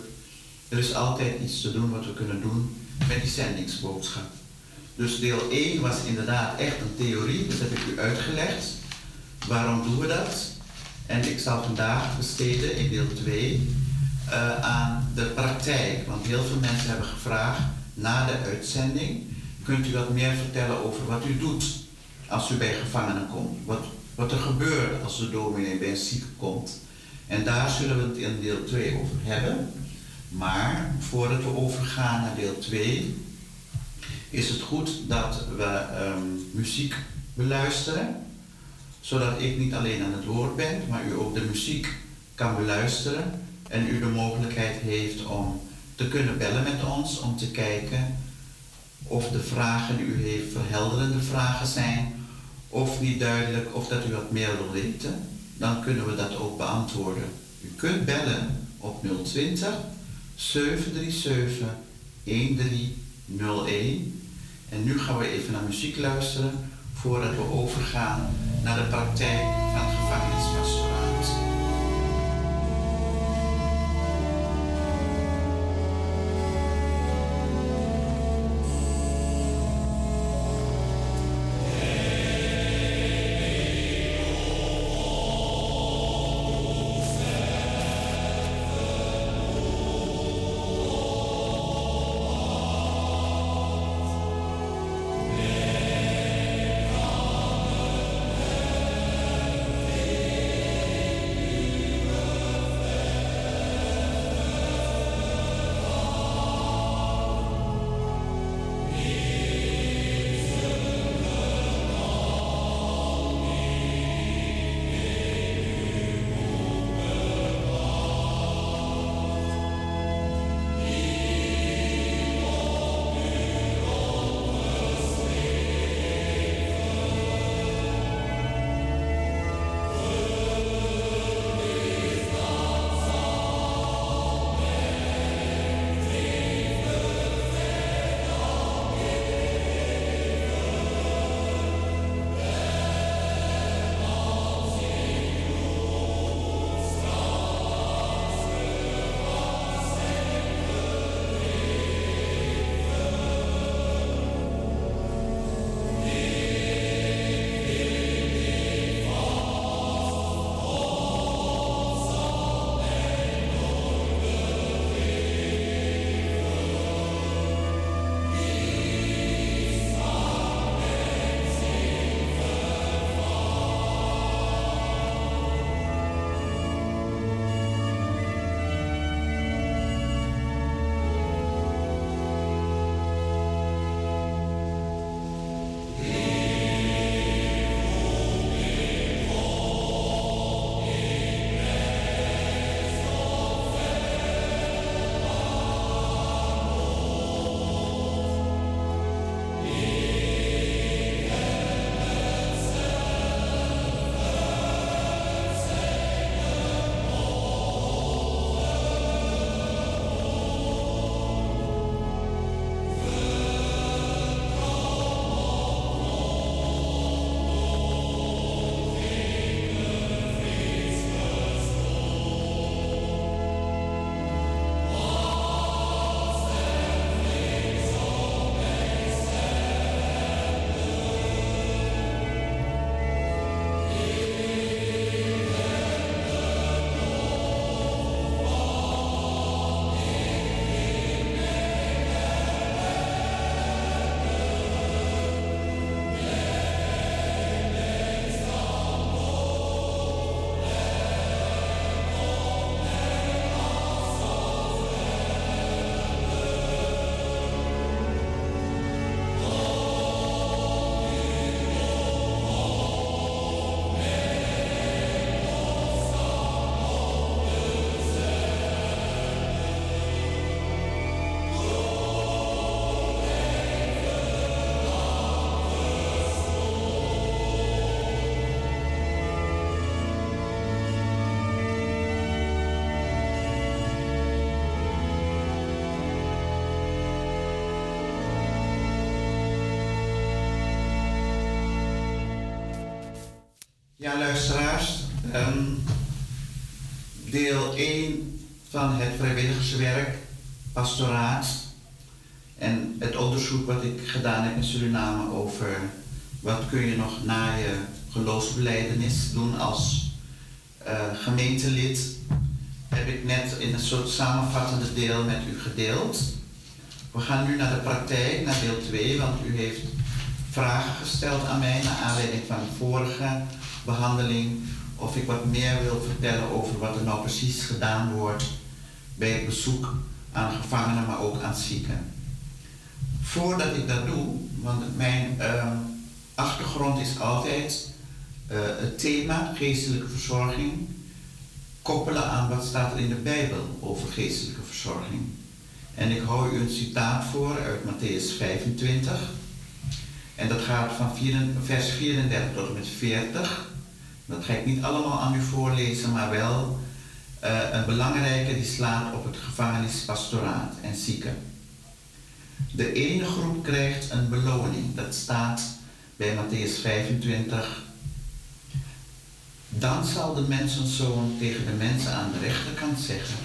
Er is altijd iets te doen wat we kunnen doen met die zendingsboodschap. Dus deel 1 was inderdaad echt een theorie, dat heb ik u uitgelegd. Waarom doen we dat? En ik zal vandaag besteden in deel 2 eh, aan de praktijk. Want heel veel mensen hebben gevraagd na de uitzending: kunt u wat meer vertellen over wat u doet als u bij gevangenen komt? Wat, wat er gebeurt als de dominee bij een zieke komt. En daar zullen we het in deel 2 over hebben. Maar voordat we overgaan naar deel 2, is het goed dat we ehm, muziek beluisteren. Zodat ik niet alleen aan het woord ben, maar u ook de muziek kan beluisteren. En u de mogelijkheid heeft om te kunnen bellen met ons, om te kijken of de vragen die u heeft verhelderende vragen zijn, of niet duidelijk, of dat u wat meer wil weten. Dan kunnen we dat ook beantwoorden. U kunt bellen op 020 737 1301. En nu gaan we even naar muziek luisteren voordat we overgaan naar de praktijk van gevangenispastoraat. Ja, luisteraars. ehm, deel 1 van het vrijwilligerswerk, pastoraat. En het onderzoek wat ik gedaan heb in Suriname over wat kun je nog na je geloofsbeleidenis doen als eh, gemeentelid. heb ik net in een soort samenvattende deel met u gedeeld. We gaan nu naar de praktijk, naar deel 2, want u heeft vragen gesteld aan mij naar aanleiding van de vorige behandeling. Of ik wat meer wil vertellen over wat er nou precies gedaan wordt bij het bezoek aan gevangenen, maar ook aan zieken. Voordat ik dat doe, want mijn eh, achtergrond is altijd eh, het thema geestelijke verzorging koppelen aan wat staat er in de Bijbel over geestelijke verzorging. En ik hou u een citaat voor uit Matthäus 25. En dat gaat van vers 34 tot en met 40. Dat ga ik niet allemaal aan u voorlezen, maar wel eh, een belangrijke die slaat op het gevangenispastoraat en zieken. De ene groep krijgt een beloning. Dat staat bij Matthäus 25. Dan zal de mensenzoon tegen de mensen aan de rechterkant zeggen: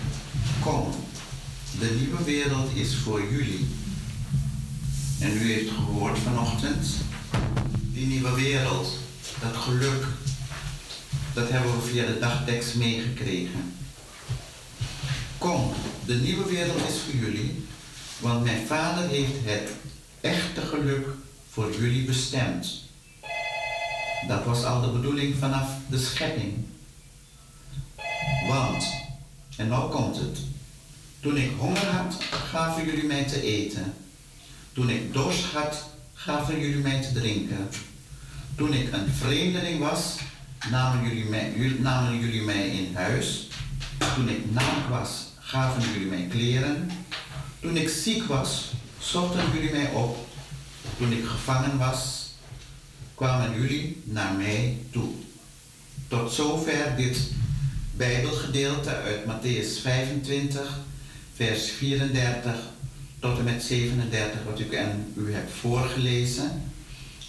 Kom, de nieuwe wereld is voor jullie. En u heeft gehoord vanochtend, die nieuwe wereld, dat geluk, dat hebben we via de dagtekst meegekregen. Kom, de nieuwe wereld is voor jullie, want mijn vader heeft het echte geluk voor jullie bestemd. Dat was al de bedoeling vanaf de schepping. Want, en nou komt het, toen ik honger had, gaven jullie mij te eten. Toen ik dorst had, gaven jullie mij te drinken. Toen ik een vreemdeling was, namen jullie mij, namen jullie mij in huis. Toen ik naak was, gaven jullie mij kleren. Toen ik ziek was, zochten jullie mij op. Toen ik gevangen was, kwamen jullie naar mij toe. Tot zover dit Bijbelgedeelte uit Matthäus 25, vers 34 tot en met 37, wat ik aan u heb voorgelezen.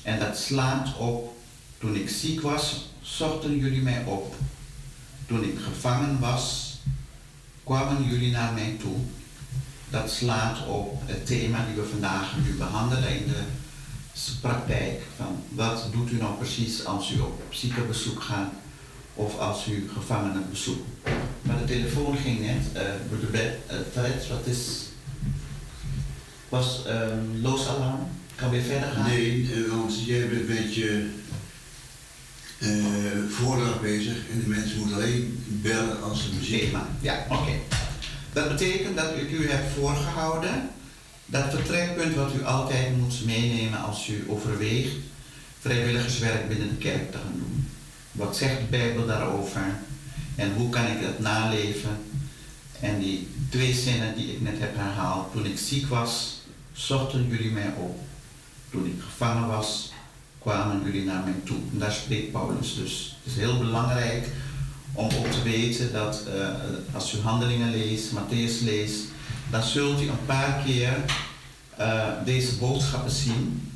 En dat slaat op, toen ik ziek was, zochten jullie mij op. Toen ik gevangen was, kwamen jullie naar mij toe. Dat slaat op het thema die we vandaag nu behandelen in de praktijk. Van wat doet u nou precies als u op ziekenbezoek gaat of als u gevangenen bezoekt. Maar de telefoon ging net, eh uh, Fred, wat is, was ehm loos alarm? Kan weer verder gaan? Nee, eh, want jij bent een beetje voordracht bezig en de mensen moeten alleen bellen als de muziek. Thema. Ja, oké. Dat betekent dat ik u heb voorgehouden dat vertrekpunt wat u altijd moet meenemen als u overweegt vrijwilligerswerk binnen de kerk te gaan doen. Wat zegt de Bijbel daarover en hoe kan ik dat naleven? En die twee zinnen die ik net heb herhaald. Toen ik ziek was, zochten jullie mij op. Toen ik gevangen was, kwamen jullie naar mij toe. En daar spreekt Paulus dus. Het is heel belangrijk om ook te weten dat eh, als u handelingen leest, Matthäus leest, dan zult u een paar keer eh, deze boodschappen zien.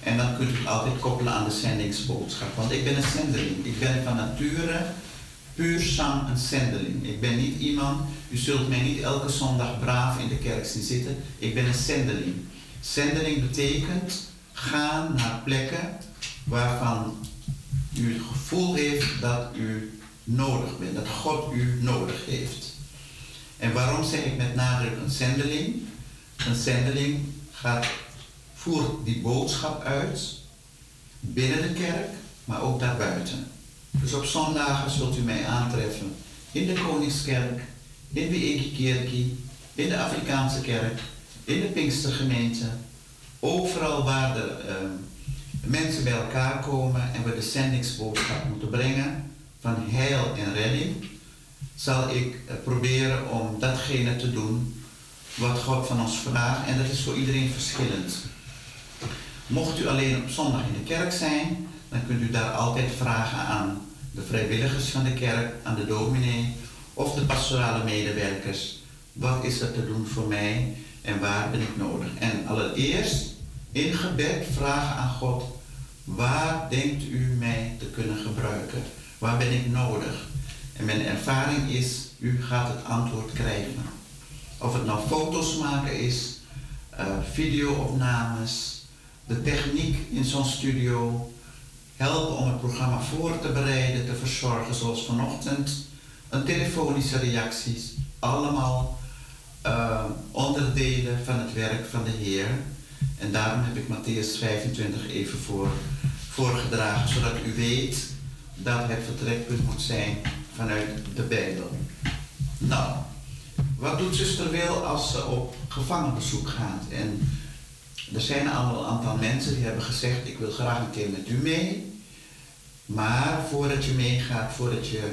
En dan kunt u het altijd koppelen aan de zendingsboodschap. Want ik ben een zendeling. Ik ben van nature puur sam een zendeling. Ik ben niet iemand, u zult mij niet elke zondag braaf in de kerk zien zitten. Ik ben een zendeling. Zendeling betekent gaan naar plekken waarvan u het gevoel heeft dat u nodig bent, dat God u nodig heeft. En waarom zeg ik met nadruk een zendeling? Een zendeling gaat, voert die boodschap uit binnen de kerk, maar ook daarbuiten. Dus op zondagen zult u mij aantreffen in de Koningskerk, in de Ekikerkie, in de Afrikaanse kerk, in de Pinkstergemeente. Overal waar er ehm, mensen bij elkaar komen en we de zendingsboodschap moeten brengen van heil en redding, zal ik eh, proberen om datgene te doen wat God van ons vraagt. En dat is voor iedereen verschillend. Mocht u alleen op zondag in de kerk zijn, dan kunt u daar altijd vragen aan de vrijwilligers van de kerk, aan de dominee of de pastorale medewerkers. Wat is er te doen voor mij en waar ben ik nodig? En allereerst in gebed vragen aan God, waar denkt u mij te kunnen gebruiken? Waar ben ik nodig? En mijn ervaring is, u gaat het antwoord krijgen. Of het nou foto's maken is, eh, videoopnames, de techniek in zo'n studio, helpen om het programma voor te bereiden, te verzorgen, zoals vanochtend een telefonische reacties, allemaal eh, onderdelen van het werk van de Heer. En daarom heb ik Matthäus 25 even voor, voorgedragen, zodat u weet dat het vertrekpunt moet zijn vanuit de Bijbel. Nou, wat doet zuster Wil als ze op gevangenbezoek gaat? En er zijn al een aantal mensen die hebben gezegd, ik wil graag een keer met u mee. Maar voordat je meegaat, voordat je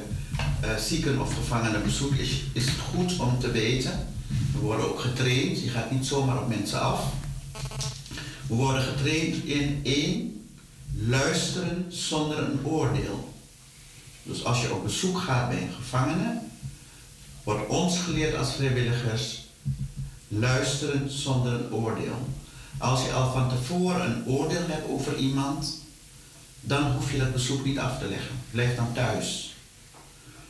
eh, zieken of gevangenen bezoekt, is, is het goed om te weten. We worden ook getraind, je gaat niet zomaar op mensen af. We worden getraind in één, luisteren zonder een oordeel. Dus als je op bezoek gaat bij een gevangene, wordt ons geleerd als vrijwilligers, luisteren zonder een oordeel. Als je al van tevoren een oordeel hebt over iemand, dan hoef je dat bezoek niet af te leggen. Blijf dan thuis.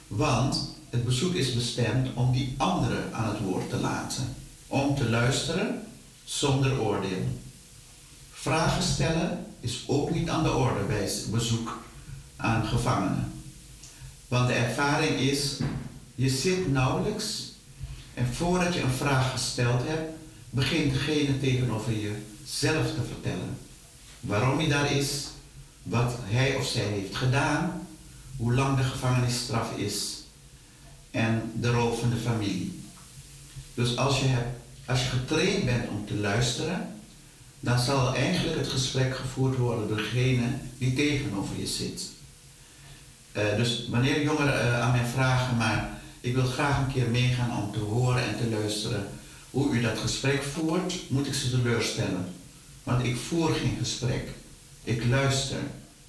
Want het bezoek is bestemd om die anderen aan het woord te laten. Om te luisteren zonder oordeel. Vragen stellen is ook niet aan de orde bij bezoek aan gevangenen. Want de ervaring is, je zit nauwelijks en voordat je een vraag gesteld hebt, begint degene tegenover je zelf te vertellen. Waarom hij daar is, wat hij of zij heeft gedaan, hoe lang de gevangenisstraf is en de rol van de familie. Dus als je, hebt, als je getraind bent om te luisteren, dan zal eigenlijk het gesprek gevoerd worden door degene die tegenover je zit. Eh, dus wanneer jongeren eh, aan mij vragen, maar ik wil graag een keer meegaan om te horen en te luisteren hoe u dat gesprek voert, moet ik ze teleurstellen. Want ik voer geen gesprek. Ik luister.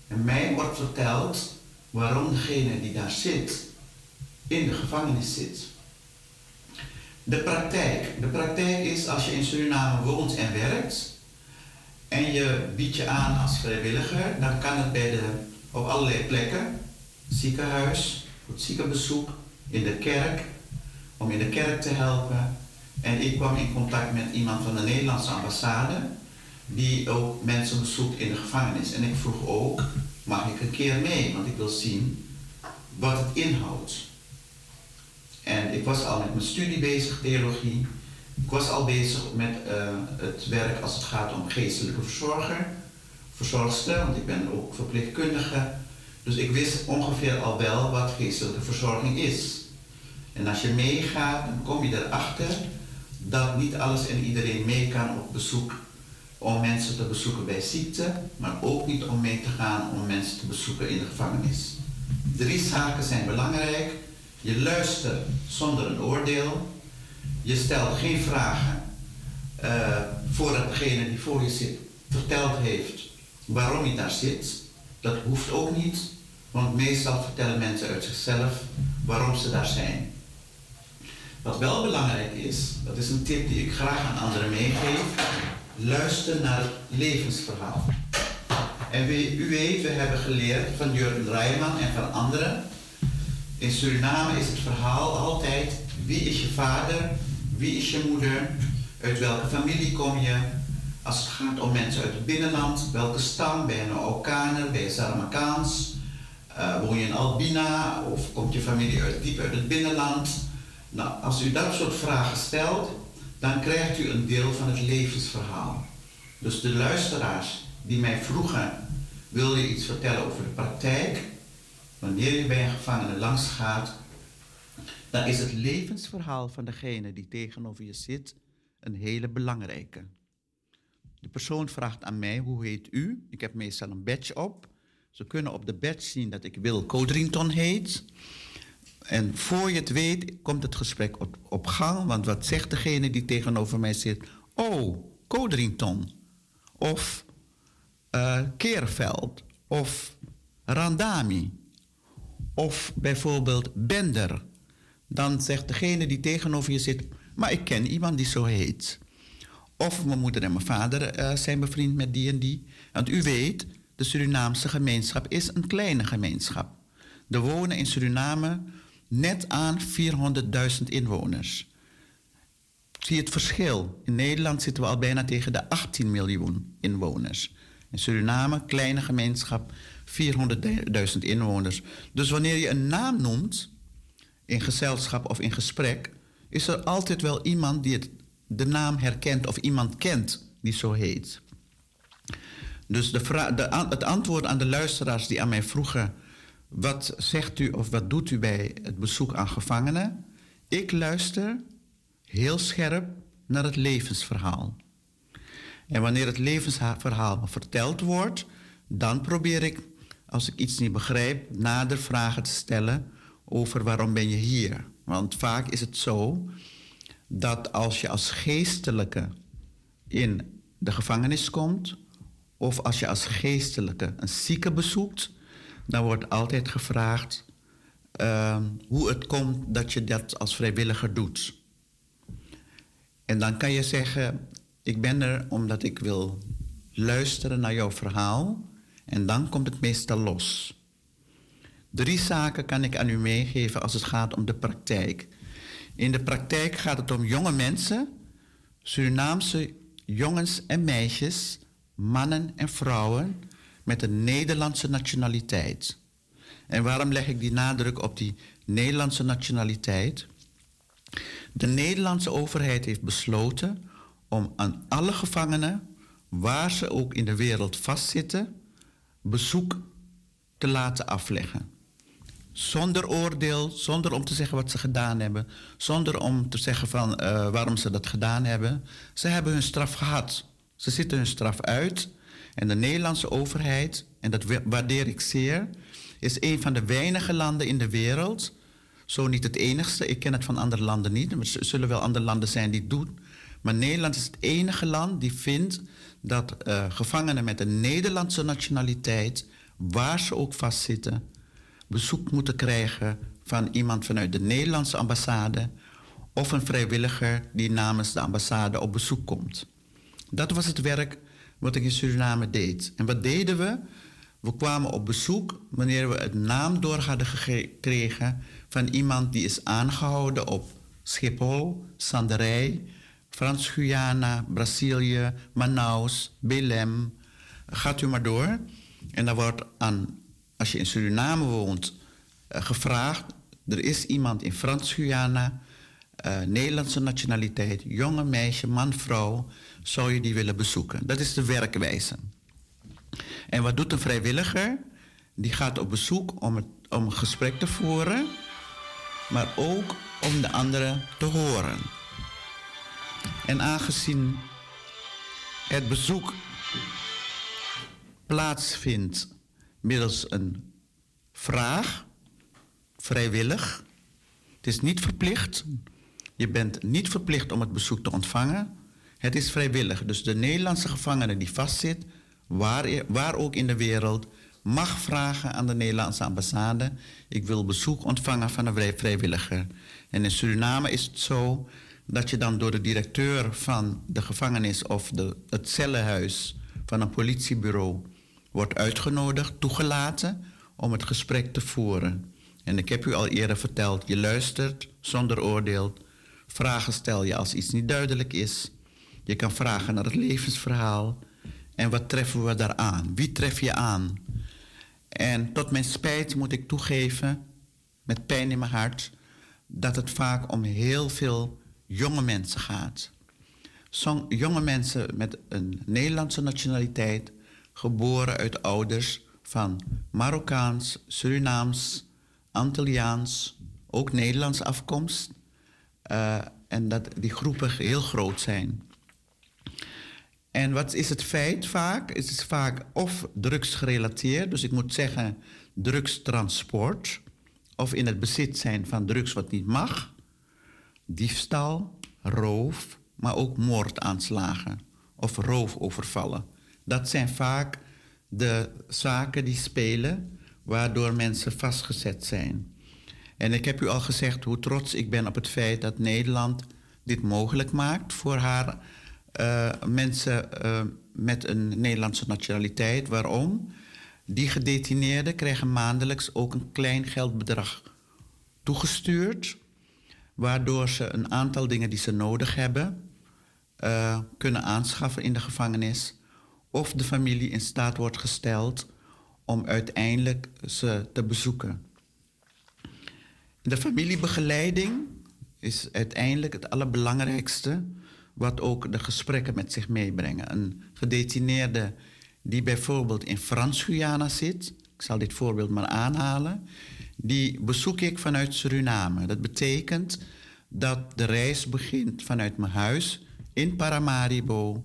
En mij wordt verteld waarom degene die daar zit, in de gevangenis zit. De praktijk. De praktijk is als je in Suriname woont en werkt en je biedt je aan als vrijwilliger, dan kan het bij de, op allerlei plekken, ziekenhuis, het ziekenbezoek, in de kerk, om in de kerk te helpen. En ik kwam in contact met iemand van de Nederlandse ambassade, die ook mensen bezoekt in de gevangenis. En ik vroeg ook, mag ik een keer mee? Want ik wil zien wat het inhoudt. En ik was al met mijn studie bezig, theologie. Ik was al bezig met eh, het werk als het gaat om geestelijke verzorger, verzorgster, want ik ben ook verpleegkundige. Dus ik wist ongeveer al wel wat geestelijke verzorging is. En als je meegaat, dan kom je erachter dat niet alles en iedereen mee kan op bezoek om mensen te bezoeken bij ziekte, maar ook niet om mee te gaan om mensen te bezoeken in de gevangenis. Drie zaken zijn belangrijk. Je luistert zonder een oordeel. Je stelt geen vragen eh, voordat degene die voor je zit verteld heeft waarom je daar zit. Dat hoeft ook niet, want meestal vertellen mensen uit zichzelf waarom ze daar zijn. Wat wel belangrijk is, dat is een tip die ik graag aan anderen meegeef, luister naar het levensverhaal. En we, u weet, we hebben geleerd van Jurgen Rijman en van anderen. In Suriname is het verhaal altijd wie is je vader, wie is je moeder, uit welke familie kom je. Als het gaat om mensen uit het binnenland, welke stam, ben je een Okaner, ben je Saramakaans, uh, woon je in Albina of komt je familie uit, diep uit het binnenland. Nou, als u dat soort vragen stelt, dan krijgt u een deel van het levensverhaal. Dus de luisteraars die mij vroegen, wil je iets vertellen over de praktijk? Wanneer je bij een gevangene langs gaat, dan is het levensverhaal van degene die tegenover je zit een hele belangrijke. De persoon vraagt aan mij, hoe heet u? Ik heb meestal een badge op. Ze kunnen op de badge zien dat ik Wil Codrington heet. En voor je het weet, komt het gesprek op, op gang. Want wat zegt degene die tegenover mij zit? Oh, Codrington. Of uh, Keerveld. Of Randami. Of bijvoorbeeld Bender. Dan zegt degene die tegenover je zit... maar ik ken iemand die zo heet. Of mijn moeder en mijn vader uh, zijn bevriend met die en die. Want u weet, de Surinaamse gemeenschap is een kleine gemeenschap. Er wonen in Suriname net aan 400.000 inwoners. Zie het verschil? In Nederland zitten we al bijna tegen de 18 miljoen inwoners. In Suriname, kleine gemeenschap, 400.000 inwoners. Dus wanneer je een naam noemt in gezelschap of in gesprek, is er altijd wel iemand die de naam herkent of iemand kent die zo heet. Dus de de, het antwoord aan de luisteraars die aan mij vroegen: wat zegt u of wat doet u bij het bezoek aan gevangenen? Ik luister heel scherp naar het levensverhaal. En wanneer het levensverhaal verteld wordt, dan probeer ik, als ik iets niet begrijp, nader vragen te stellen over waarom ben je hier. Want vaak is het zo dat als je als geestelijke in de gevangenis komt, of als je als geestelijke een zieke bezoekt, dan wordt altijd gevraagd ehm, hoe het komt dat je dat als vrijwilliger doet. En dan kan je zeggen, ik ben er omdat ik wil luisteren naar jouw verhaal. En dan komt het meestal los. Drie zaken kan ik aan u meegeven als het gaat om de praktijk. In de praktijk gaat het om jonge mensen, Surinaamse jongens en meisjes, mannen en vrouwen met een Nederlandse nationaliteit. En waarom leg ik die nadruk op die Nederlandse nationaliteit? De Nederlandse overheid heeft besloten om aan alle gevangenen, waar ze ook in de wereld vastzitten, bezoek te laten afleggen. Zonder oordeel, zonder om te zeggen wat ze gedaan hebben, zonder om te zeggen van eh, waarom ze dat gedaan hebben. Ze hebben hun straf gehad. Ze zitten hun straf uit. En de Nederlandse overheid, en dat wa- waardeer ik zeer, is een van de weinige landen in de wereld, zo niet het enigste, ik ken het van andere landen niet, er zullen wel andere landen zijn die het doen, maar Nederland is het enige land die vindt dat eh, gevangenen met een Nederlandse nationaliteit, waar ze ook vastzitten, bezoek moeten krijgen van iemand vanuit de Nederlandse ambassade of een vrijwilliger die namens de ambassade op bezoek komt. Dat was het werk wat ik in Suriname deed. En wat deden we? We kwamen op bezoek wanneer we het naam door hadden gekregen van iemand die is aangehouden op Schiphol, Sanderij, Frans-Guyana, Brazilië, Manaus, Belém. Gaat u maar door. En dan wordt aan, als je in Suriname woont, eh, gevraagd: er is iemand in Frans-Guyana, eh, Nederlandse nationaliteit, jonge meisje, man, vrouw, zou je die willen bezoeken? Dat is de werkwijze. En wat doet een vrijwilliger? Die gaat op bezoek om, het, om een gesprek te voeren, maar ook om de anderen te horen. En aangezien het bezoek plaatsvindt middels een vraag, vrijwillig, het is niet verplicht, je bent niet verplicht om het bezoek te ontvangen. Het is vrijwillig. Dus de Nederlandse gevangene die vastzit, waar, waar ook in de wereld, mag vragen aan de Nederlandse ambassade: ik wil bezoek ontvangen van een vrij- vrijwilliger. En in Suriname is het zo dat je dan door de directeur van de gevangenis of de, het cellenhuis van een politiebureau wordt uitgenodigd, toegelaten om het gesprek te voeren. En ik heb u al eerder verteld, je luistert zonder oordeel. Vragen stel je als iets niet duidelijk is. Je kan vragen naar het levensverhaal. En wat treffen we daaraan? Wie tref je aan? En tot mijn spijt moet ik toegeven, met pijn in mijn hart, dat het vaak om heel veel jonge mensen gaat. Jonge mensen met een Nederlandse nationaliteit, geboren uit ouders van Marokkaans, Surinaams, Antilliaans, ook Nederlands afkomst. eh, en dat die groepen heel groot zijn. En wat is het feit vaak? Het is vaak of drugsgerelateerd, dus ik moet zeggen drugstransport, of in het bezit zijn van drugs wat niet mag, diefstal, roof, maar ook moordaanslagen of roofovervallen. Dat zijn vaak de zaken die spelen waardoor mensen vastgezet zijn. En ik heb u al gezegd hoe trots ik ben op het feit dat Nederland dit mogelijk maakt voor haar eh, mensen eh, met een Nederlandse nationaliteit. Waarom? Die gedetineerden krijgen maandelijks ook een klein geldbedrag toegestuurd, waardoor ze een aantal dingen die ze nodig hebben eh, kunnen aanschaffen in de gevangenis, of de familie in staat wordt gesteld om uiteindelijk ze te bezoeken. De familiebegeleiding is uiteindelijk het allerbelangrijkste, wat ook de gesprekken met zich meebrengen. Een gedetineerde die bijvoorbeeld in Frans-Guyana zit, ik zal dit voorbeeld maar aanhalen, die bezoek ik vanuit Suriname. Dat betekent dat de reis begint vanuit mijn huis in Paramaribo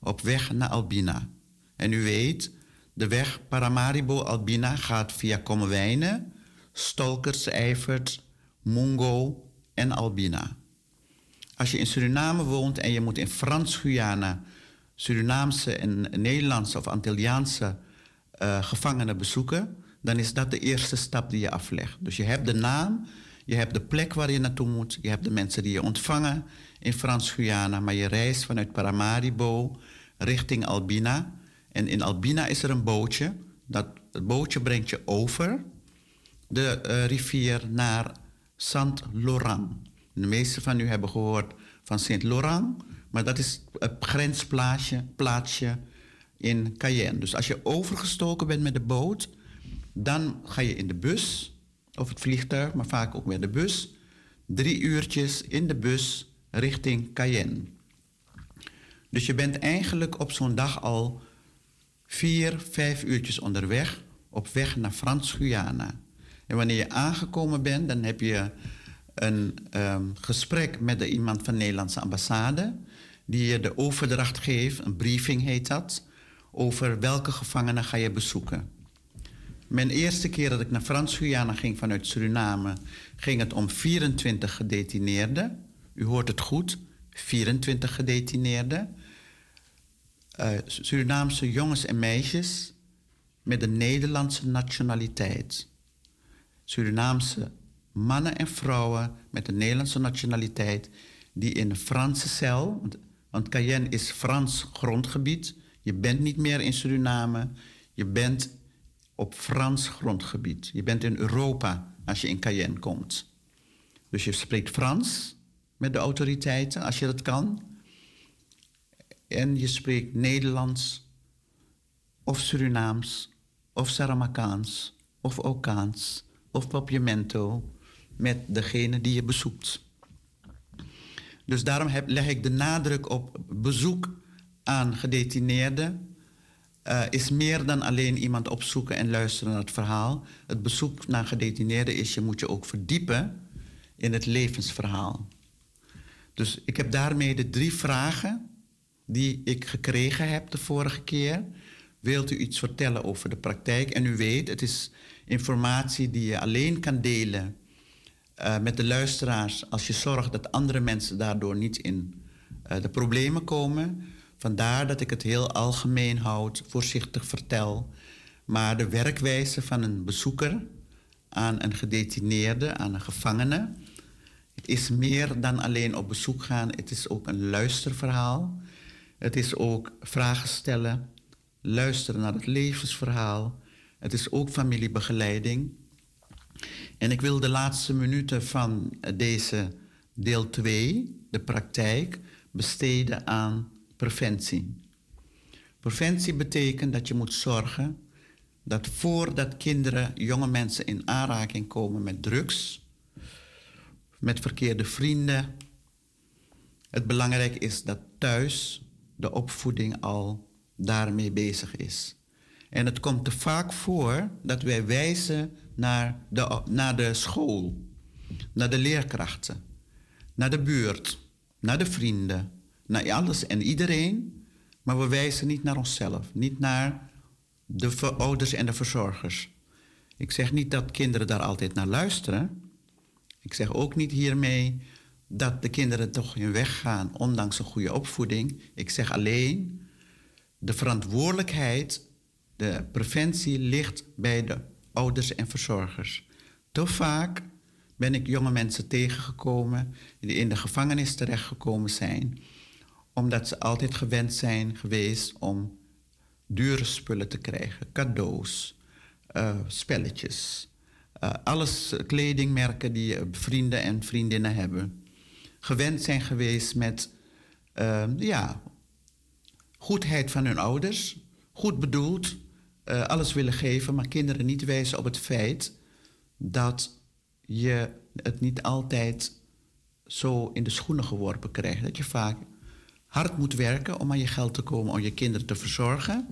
op weg naar Albina. En u weet, de weg Paramaribo-Albina gaat via Kommerwijnen, Stolkers, Eifert, Mungo en Albina. Als je in Suriname woont en je moet in Frans-Guyana Surinaamse en Nederlandse of Antilliaanse eh, gevangenen bezoeken, dan is dat de eerste stap die je aflegt. Dus je hebt de naam, je hebt de plek waar je naartoe moet, je hebt de mensen die je ontvangen in Frans-Guyana, maar je reist vanuit Paramaribo richting Albina. En in Albina is er een bootje. Dat, bootje brengt je over de eh, rivier naar Saint-Laurent. De meesten van u hebben gehoord van Saint-Laurent, maar dat is het grensplaatsje plaatsje in Cayenne. Dus als je overgestoken bent met de boot, dan ga je in de bus of het vliegtuig, maar vaak ook met de bus. Drie uurtjes in de bus richting Cayenne. Dus je bent eigenlijk op zo'n dag al vier, vijf uurtjes onderweg op weg naar Frans-Guyana. En wanneer je aangekomen bent, dan heb je een ehm, gesprek met de, iemand van de Nederlandse ambassade, die je de overdracht geeft, een briefing heet dat, over welke gevangenen ga je bezoeken. Mijn eerste keer dat ik naar Frans-Guyana ging vanuit Suriname, ging het om 24 gedetineerden. U hoort het goed, 24 gedetineerden. Uh, Surinaamse jongens en meisjes met een Nederlandse nationaliteit. Surinaamse mannen en vrouwen met een Nederlandse nationaliteit die in een Franse cel, want Cayenne is Frans grondgebied. Je bent niet meer in Suriname, je bent op Frans grondgebied. Je bent in Europa als je in Cayenne komt. Dus je spreekt Frans met de autoriteiten als je dat kan. En je spreekt Nederlands of Surinaams of Saramakaans of Okaans of Papiamento met degene die je bezoekt. Dus daarom leg ik de nadruk op bezoek aan gedetineerden. Uh, is meer dan alleen iemand opzoeken en luisteren naar het verhaal. Het bezoek naar gedetineerden is je moet je ook verdiepen in het levensverhaal. Dus ik heb daarmee de drie vragen die ik gekregen heb de vorige keer. Wilt u iets vertellen over de praktijk? En u weet, het is informatie die je alleen kan delen uh, met de luisteraars als je zorgt dat andere mensen daardoor niet in uh, de problemen komen. Vandaar dat ik het heel algemeen houd, voorzichtig vertel. Maar de werkwijze van een bezoeker aan een gedetineerde, aan een gevangene, is meer dan alleen op bezoek gaan. Het is ook een luisterverhaal. Het is ook vragen stellen, luisteren naar het levensverhaal. Het is ook familiebegeleiding. En ik wil de laatste minuten van deze deel 2, de praktijk, besteden aan preventie. Preventie betekent dat je moet zorgen dat voordat kinderen, jonge mensen in aanraking komen met drugs, met verkeerde vrienden, het belangrijk is dat thuis de opvoeding al daarmee bezig is. En het komt te vaak voor dat wij wijzen naar de, naar de school, naar de leerkrachten, naar de buurt, naar de vrienden, naar alles en iedereen, maar we wijzen niet naar onszelf, niet naar de ouders en de verzorgers. Ik zeg niet dat kinderen daar altijd naar luisteren. Ik zeg ook niet hiermee dat de kinderen toch hun weg gaan, ondanks een goede opvoeding. Ik zeg alleen, de verantwoordelijkheid, de preventie ligt bij de ouders en verzorgers. Te vaak ben ik jonge mensen tegengekomen die in de gevangenis terechtgekomen zijn, omdat ze altijd gewend zijn geweest om dure spullen te krijgen, cadeaus, uh, spelletjes, uh, alles kledingmerken die vrienden en vriendinnen hebben. Gewend zijn geweest met uh, ja, goedheid van hun ouders, goed bedoeld, alles willen geven, maar kinderen niet wijzen op het feit dat je het niet altijd zo in de schoenen geworpen krijgt. Dat je vaak hard moet werken om aan je geld te komen, om je kinderen te verzorgen.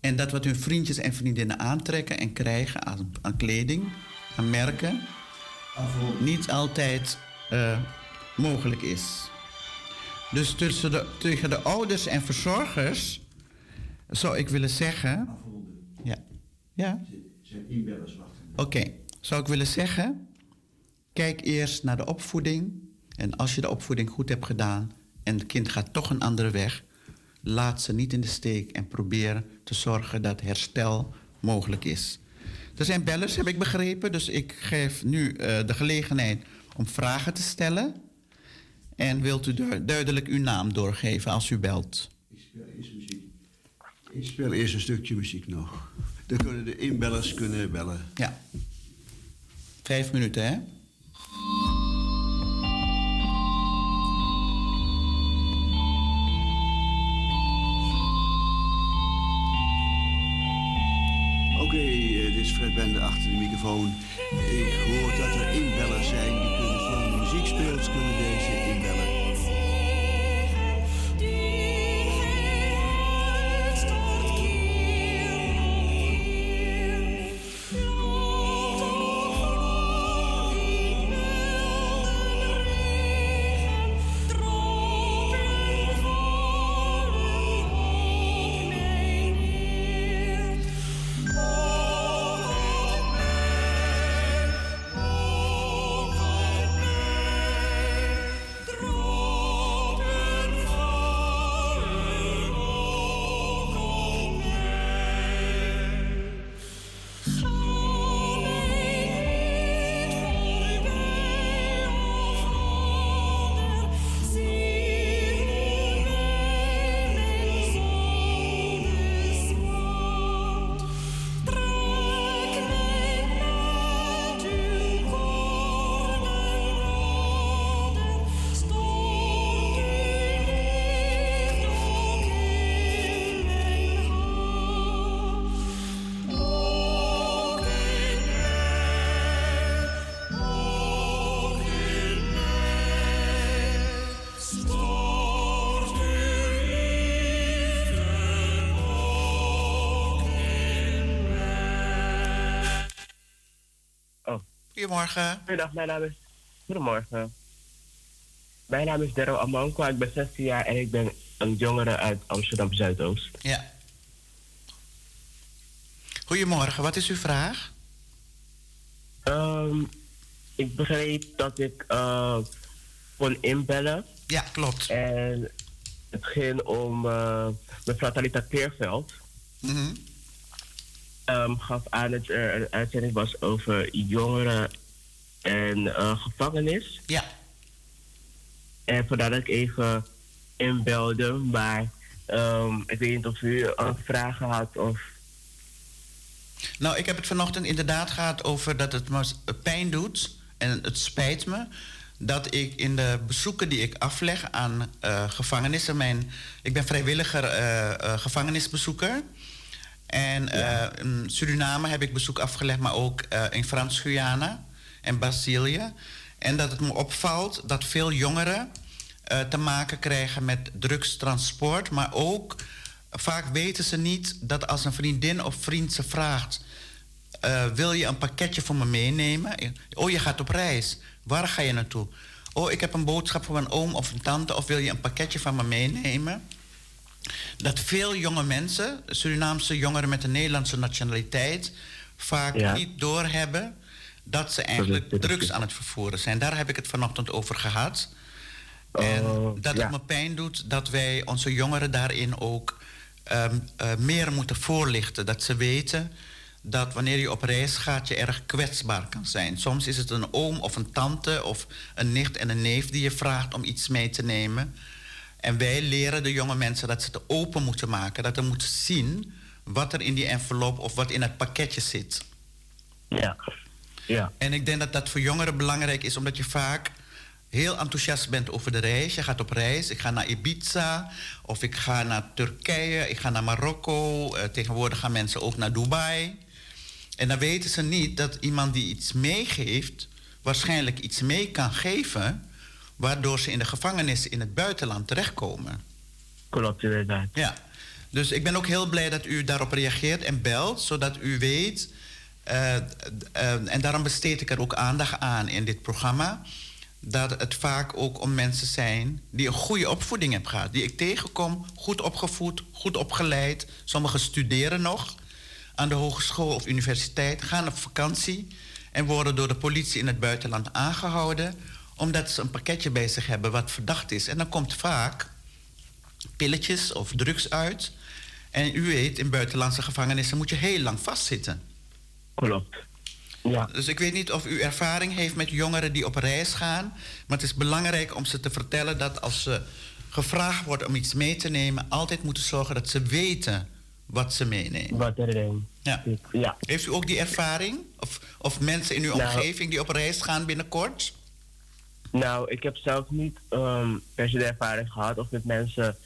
En dat wat hun vriendjes en vriendinnen aantrekken en krijgen aan, aan kleding, aan merken, niet altijd eh, mogelijk is. Dus tussen de, tegen de ouders en verzorgers zou ik willen zeggen. Ja. Ja? Zijn inbellers wachten. Oké, zou ik willen zeggen, kijk eerst naar de opvoeding. En als je de opvoeding goed hebt gedaan en het kind gaat toch een andere weg, laat ze niet in de steek en probeer te zorgen dat herstel mogelijk is. Er zijn bellers, heb ik begrepen, dus ik geef nu eh, de gelegenheid om vragen te stellen. En wilt u du- duidelijk uw naam doorgeven als u belt? Ik speel eerst muziek. Ik speel eerst een stukje muziek nog. Dan kunnen de inbellers kunnen bellen. Ja. Vijf minuten, hè? Oké, eh, dit is Fred Bende achter de microfoon. Ik hoor dat er inbellers zijn. Die kunnen, zolang Goedemorgen. Goedendag, mijn naam is... Goedemorgen. Mijn naam is Daryl Amankwa, ik ben 16 jaar en ik ben een jongere uit Amsterdam Zuidoost. Ja. Goedemorgen, wat is uw vraag? Ehm, ik begreep dat ik eh, kon inbellen Ja, klopt. en het ging om eh mevrouw Talita Keerveld. Mhm. Ehm, gaf aan dat er een uitzending was over jongeren en eh, gevangenis. Ja. En vandaar dat ik even inbelde, maar ehm, ik weet niet of u uh, vragen had of... Nou, ik heb het vanochtend inderdaad gehad over dat het me pijn doet. En het spijt me dat ik in de bezoeken die ik afleg aan eh, gevangenissen... Mijn, ik ben vrijwilliger eh, gevangenisbezoeker. En eh, in Suriname heb ik bezoek afgelegd, maar ook eh, in Frans-Guyana en Brazilië. En dat het me opvalt dat veel jongeren eh, te maken krijgen met drugstransport, maar ook vaak weten ze niet dat als een vriendin of vriend ze vraagt: Wil je een pakketje voor me meenemen? Oh, je gaat op reis. Waar ga je naartoe? Oh, ik heb een boodschap voor mijn oom of een tante, of wil je een pakketje van me meenemen? Dat veel jonge mensen, Surinaamse jongeren met een Nederlandse nationaliteit, vaak Ja. niet doorhebben dat ze eigenlijk is drugs aan het vervoeren zijn. Daar heb ik het vanochtend over gehad. En Oh, dat ja. het me pijn doet dat wij onze jongeren daarin ook ehm, eh, meer moeten voorlichten. Dat ze weten dat wanneer je op reis gaat, je erg kwetsbaar kan zijn. Soms is het een oom of een tante of een nicht en een neef die je vraagt om iets mee te nemen. En wij leren de jonge mensen dat ze het open moeten maken. Dat ze moeten zien wat er in die envelop of wat in het pakketje zit. Ja. Ja. En ik denk dat dat voor jongeren belangrijk is, omdat je vaak heel enthousiast bent over de reis. Je gaat op reis. Ik ga naar Ibiza of ik ga naar Turkije, ik ga naar Marokko. Eh, tegenwoordig gaan mensen ook naar Dubai. En dan weten ze niet dat iemand die iets meegeeft, waarschijnlijk iets mee kan geven, waardoor ze in de gevangenis in het buitenland terechtkomen. Klopt, inderdaad. Ja, dus ik ben ook heel blij dat u daarop reageert en belt, zodat u weet. eh, eh, en daarom besteed ik er ook aandacht aan in dit programma. Dat het vaak ook om mensen zijn die een goede opvoeding hebben gehad. Die ik tegenkom, goed opgevoed, goed opgeleid. Sommigen studeren nog aan de hogeschool of universiteit, gaan op vakantie en worden door de politie in het buitenland aangehouden omdat ze een pakketje bij zich hebben wat verdacht is. En dan komt vaak pilletjes of drugs uit. En u weet, in buitenlandse gevangenissen moet je heel lang vastzitten. Klopt. Ja. Dus ik weet niet of u ervaring heeft met jongeren die op reis gaan. Maar het is belangrijk om ze te vertellen dat als ze gevraagd wordt om iets mee te nemen, altijd moeten zorgen dat ze weten wat ze meenemen. Wat erin. Ja. Ja. Heeft u ook die ervaring? Of, of mensen in uw Nou. omgeving die op reis gaan binnenkort? Nou, ik heb zelf niet ehm per ervaring gehad of met mensen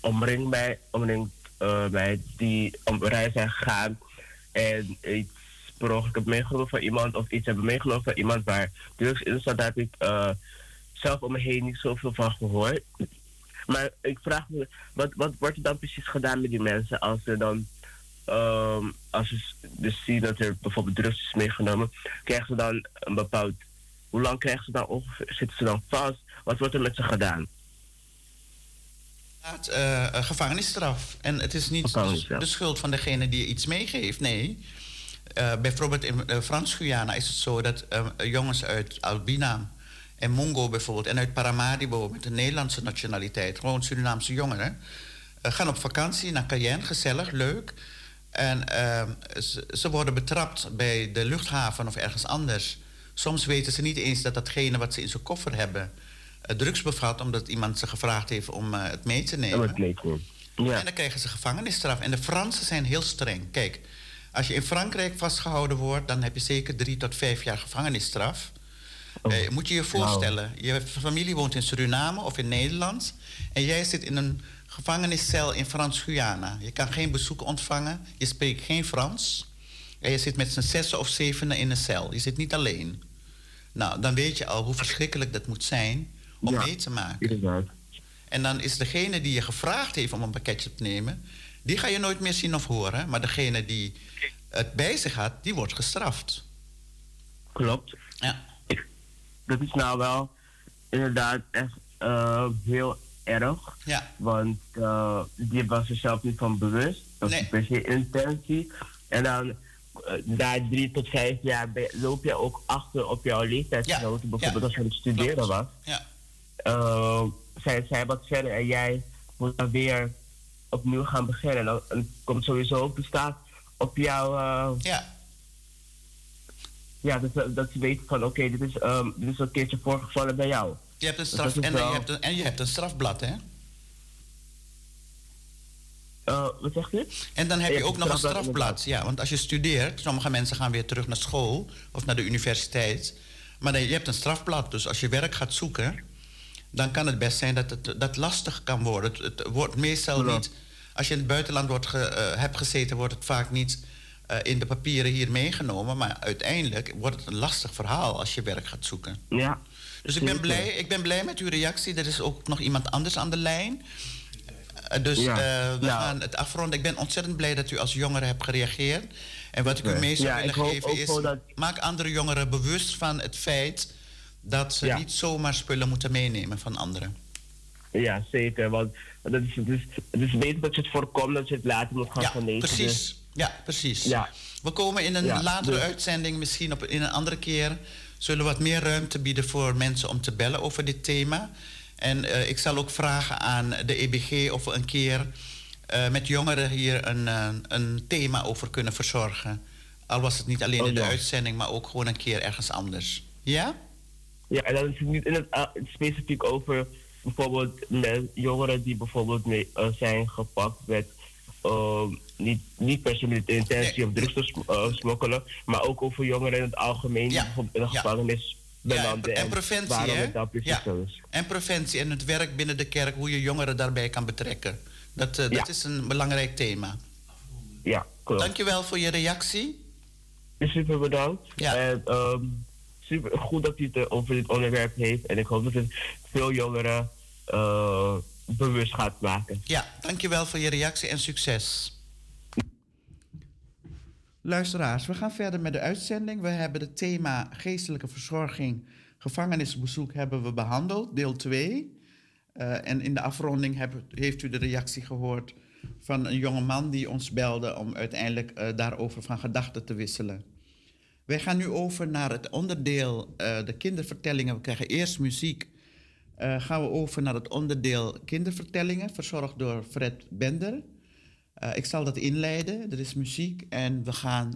omringd mij, omringd eh, mij die op reis zijn gegaan en iets per ongeluk heb meegenomen van iemand of iets hebben meegenomen van iemand waar drugs in zat, daar heb ik eh, zelf om me heen niet zoveel van gehoord. Maar ik vraag me, wat, wat wordt er dan precies gedaan met die mensen als ze dan, ehm, als ze dus zien dat er bijvoorbeeld drugs is meegenomen, krijgen ze dan een bepaald, hoe lang krijgen ze dan ongeveer, zitten ze dan vast? Wat wordt er met ze gedaan? Een gevangenisstraf. En het is niet de, schuld van degene die iets meegeeft. Nee. Eh, bijvoorbeeld in eh, Frans-Guyana is het zo dat jongens uit Albina en Mongo bijvoorbeeld... en uit Paramaribo met een Nederlandse nationaliteit... gewoon Surinaamse jongeren... gaan op vakantie naar Cayenne, gezellig, leuk. En ze, ze worden betrapt bij de luchthaven of ergens anders. Soms weten ze niet eens dat datgene wat ze in zijn koffer hebben... eh, drugs bevat, omdat iemand ze gevraagd heeft om eh, het mee te En nemen. leek me. Ja. En dan krijgen ze gevangenisstraf. En de Fransen zijn heel streng. Kijk, als je in Frankrijk vastgehouden wordt, dan heb je zeker drie tot vijf jaar gevangenisstraf. Oh. Eh, moet je je voorstellen, je familie woont in Suriname of in Nederland. En jij zit in een gevangeniscel in Frans-Guyana. Je kan geen bezoek ontvangen, je spreekt geen Frans. En je zit met z'n zessen of zevenen in een cel. Je zit niet alleen. Nou, dan weet je al hoe verschrikkelijk dat moet zijn om Ja. mee te maken. Inderdaad. En dan is degene die je gevraagd heeft om een pakketje te nemen, die ga je nooit meer zien of horen. Maar degene die het bij zich had, die wordt gestraft. Klopt. Ja. Dat is nou wel inderdaad echt eh, heel erg. Ja. Want eh, die was er zelf niet van bewust. Dat Nee. is per se intentie. En dan na drie tot vijf jaar ben- loop je ook achter op jouw leeftijdsgenoten. Bijvoorbeeld ja. als je aan het studeren was. Ja. eh, zijn zij wat verder en jij moet dan weer opnieuw gaan beginnen. En dan, komt sowieso ook de staat op jou. eh, Ja. ja, dat, ze- dat ze weten van oké, dit, is, dit is een keertje voorgevallen bij jou. Je hebt een Dus straf en, je hebt een, en je hebt een strafblad, hè? Eh, wat zegt u? En dan heb Je ook nog een strafblad. Ja, want als je studeert, sommige mensen gaan weer terug naar school of naar de universiteit. Maar nee, je hebt een strafblad. Dus als je werk gaat zoeken, dan kan het best zijn dat het dat lastig kan worden. Het, het wordt meestal niet. Als je in het buitenland wordt ge- eh, hebt gezeten, wordt het vaak niet eh, in de papieren hier meegenomen. Maar uiteindelijk wordt het een lastig verhaal als je werk gaat zoeken. Ja. Dus ik ben, blij, ik ben blij met uw reactie. Er is ook nog iemand anders aan de lijn. Eh, dus Ja. eh, we Nou. gaan het afronden. Ik ben ontzettend blij dat u als jongere hebt gereageerd. En wat ik u mee zou Ja, willen geven is... dat- maak andere jongeren bewust van het feit... dat ze Ja. niet zomaar spullen moeten meenemen van anderen. Ja, zeker. Want dat is, het, is, het is beter dat je het voorkomt dat je het later moet gaan Ja, genezen. precies. Dus, Ja, precies. Ja. We komen in een Ja, latere dus- uitzending, misschien op, in een andere keer... zullen we wat meer ruimte bieden voor mensen om te bellen over dit thema. En eh, ik zal ook vragen aan de EBG of we een keer... eh, met jongeren hier een, eh, een thema over kunnen verzorgen. Al was het niet alleen Oh, in de ja. uitzending, maar ook gewoon een keer ergens anders. Ja? ja, en dan is het niet in het, specifiek over bijvoorbeeld jongeren die bijvoorbeeld mee, zijn gepakt met eh, niet, niet per se met de intentie Nee. om drugs te sm- smokkelen, maar ook over jongeren in het algemeen die bijvoorbeeld in de Ja. Ja, en, preventie, hè? Ja. En preventie en het werk binnen de kerk, hoe je jongeren daarbij kan betrekken. Dat, eh, dat is een belangrijk thema. Ja, klopt. Dankjewel voor je reactie. super bedankt. Ja. En ehm, super goed dat u het eh, over dit onderwerp heeft. En ik hoop dat het veel jongeren eh, bewust gaat maken. Ja, dankjewel voor je reactie en succes. Luisteraars, we gaan verder met de uitzending. We hebben het thema geestelijke verzorging, gevangenisbezoek hebben we behandeld, deel 2. Eh, en in de afronding heeft u de reactie gehoord van een jonge man die ons belde om uiteindelijk eh, daarover van gedachten te wisselen. Wij gaan nu over naar het onderdeel eh, de kindervertellingen. We krijgen eerst muziek. Gaan we over naar het onderdeel kindervertellingen, verzorgd door Fred Bender. Eh, ik zal dat inleiden. Er is muziek en we gaan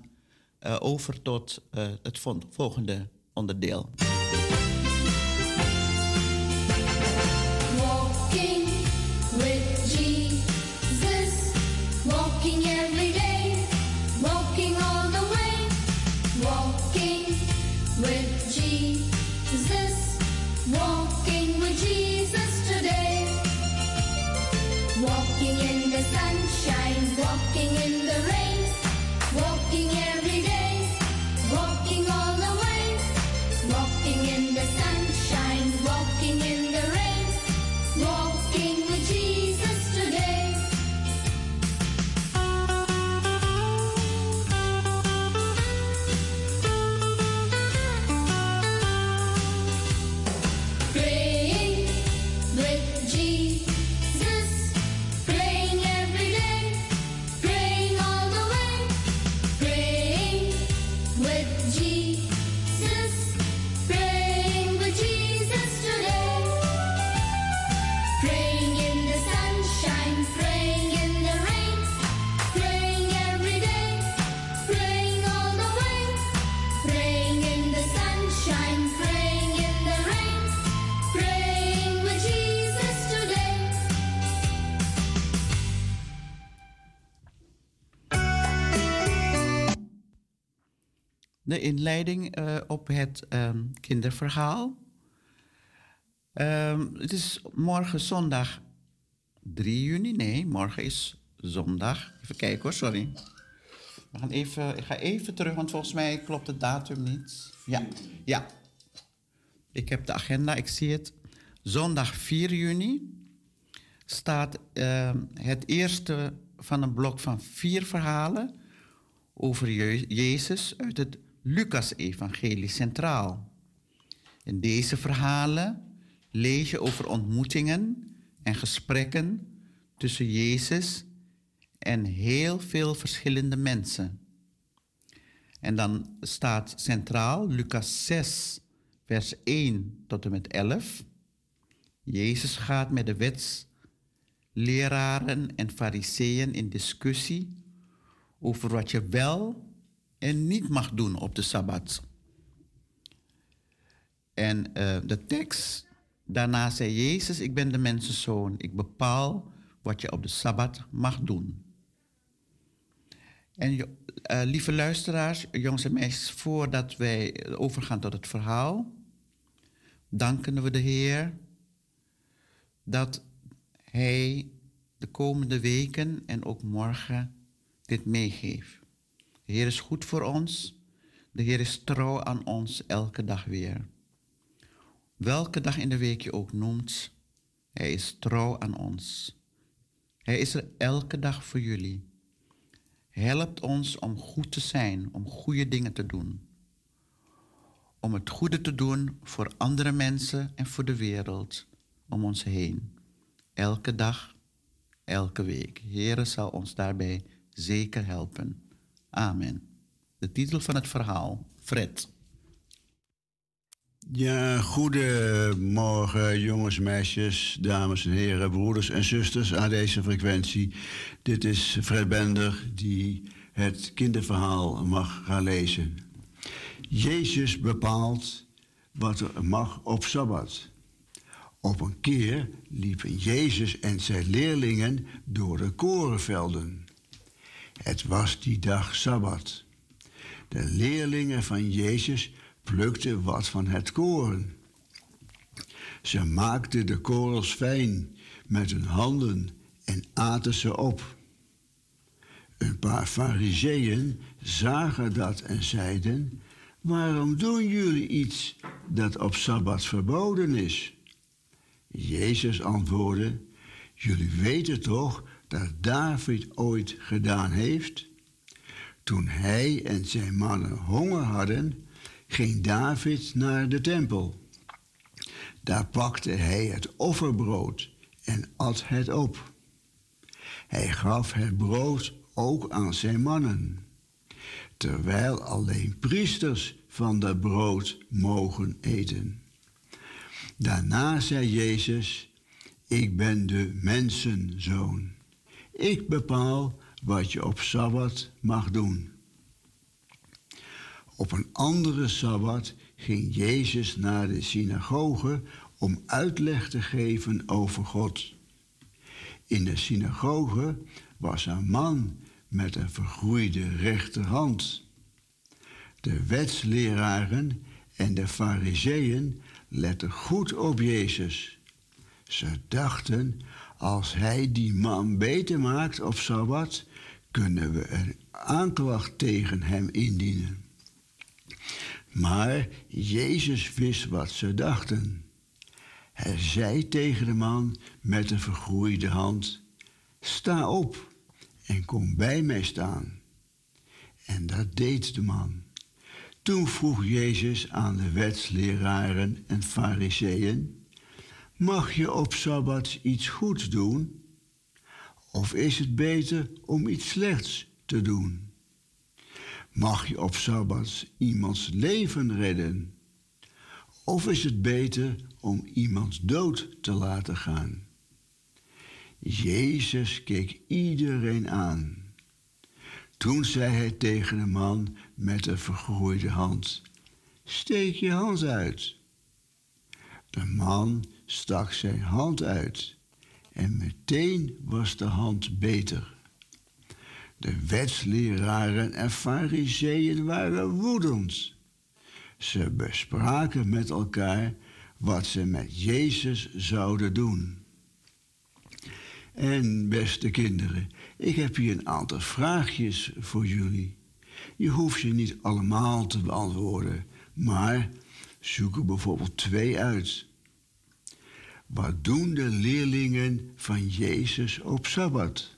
eh, over tot eh, het vol- volgende onderdeel. Inleiding eh, op het ehm, kinderverhaal. Ehm, het is morgen zondag 3 juni. Nee, morgen is zondag. Even kijken hoor, sorry. We gaan even, ik ga even terug, want volgens mij klopt de datum niet. Ja, ja. Ik heb de agenda, ik zie het. Zondag 4 juni staat ehm, het eerste van een blok van vier verhalen over Je- Jezus uit het Lucas-evangelie centraal. In deze verhalen lees je over ontmoetingen en gesprekken tussen Jezus en heel veel verschillende mensen. En dan staat centraal Lucas 6, vers 1 tot en met 11. Jezus gaat met de wetsleraren en fariseeën in discussie over wat je wel en niet mag doen op de Sabbat. En eh, de tekst, daarna zei Jezus, ik ben de mensenzoon, ik bepaal wat je op de Sabbat mag doen. En eh, lieve luisteraars, jongens en meisjes, voordat wij overgaan tot het verhaal, danken we de Heer dat Hij de komende weken en ook morgen dit meegeeft. De Heer is goed voor ons. De Heer is trouw aan ons elke dag weer. Welke dag in de week je ook noemt, Hij is trouw aan ons. Hij is er elke dag voor jullie. Helpt ons om goed te zijn, om goede dingen te doen. Om het goede te doen voor andere mensen en voor de wereld om ons heen. Elke dag, elke week. Heere zal ons daarbij zeker helpen. Amen. De titel van het verhaal, Fred. Ja, goedemorgen jongens, meisjes, dames en heren, broeders en zusters aan deze frequentie. Dit is Fred Bender die het kinderverhaal mag gaan lezen. Jezus bepaalt wat er mag op Sabbat. Op een keer liepen Jezus en zijn leerlingen door de korenvelden. Het was die dag Sabbat. De leerlingen van Jezus plukten wat van het koren. Ze maakten de korels fijn met hun handen en aten ze op. Een paar fariseeën zagen dat en zeiden: Waarom doen jullie iets dat op sabbat verboden is? Jezus antwoordde: Jullie weten toch dat David ooit gedaan heeft? Toen hij en zijn mannen honger hadden, ging David naar de tempel. Daar pakte hij het offerbrood en at het op. Hij gaf het brood ook aan zijn mannen, terwijl alleen priesters van dat brood mogen eten. Daarna zei Jezus: Ik ben de mensenzoon. Ik bepaal wat je op sabbat mag doen. Op een andere sabbat ging Jezus naar de synagoge om uitleg te geven over God. In de synagoge was een man met een vergroeide rechterhand. De wetsleraren en de fariseeën letten goed op Jezus. Ze dachten, als hij die man beter maakt op Sabbat, kunnen we een aanklacht tegen hem indienen. Maar Jezus wist wat ze dachten. Hij zei tegen de man met een vergroeide hand: Sta op en kom bij mij staan. En dat deed de man. Toen vroeg Jezus aan de wetsleraren en fariseeën: Mag je op sabbat iets goeds doen? Of is het beter om iets slechts te doen? Mag je op sabbat iemands leven redden? Of is het beter om iemands dood te laten gaan? Jezus keek iedereen aan. Toen zei hij tegen de man met een vergroeide hand: Steek je hand uit. De man stak zijn hand uit en meteen was de hand beter. De wetsleraren en fariseeën waren woedend. Ze bespraken met elkaar wat ze met Jezus zouden doen. En beste kinderen, ik heb hier een aantal vraagjes voor jullie. Je hoeft ze niet allemaal te beantwoorden, maar zoek er bijvoorbeeld twee uit. Wat doen de leerlingen van Jezus op Sabbat?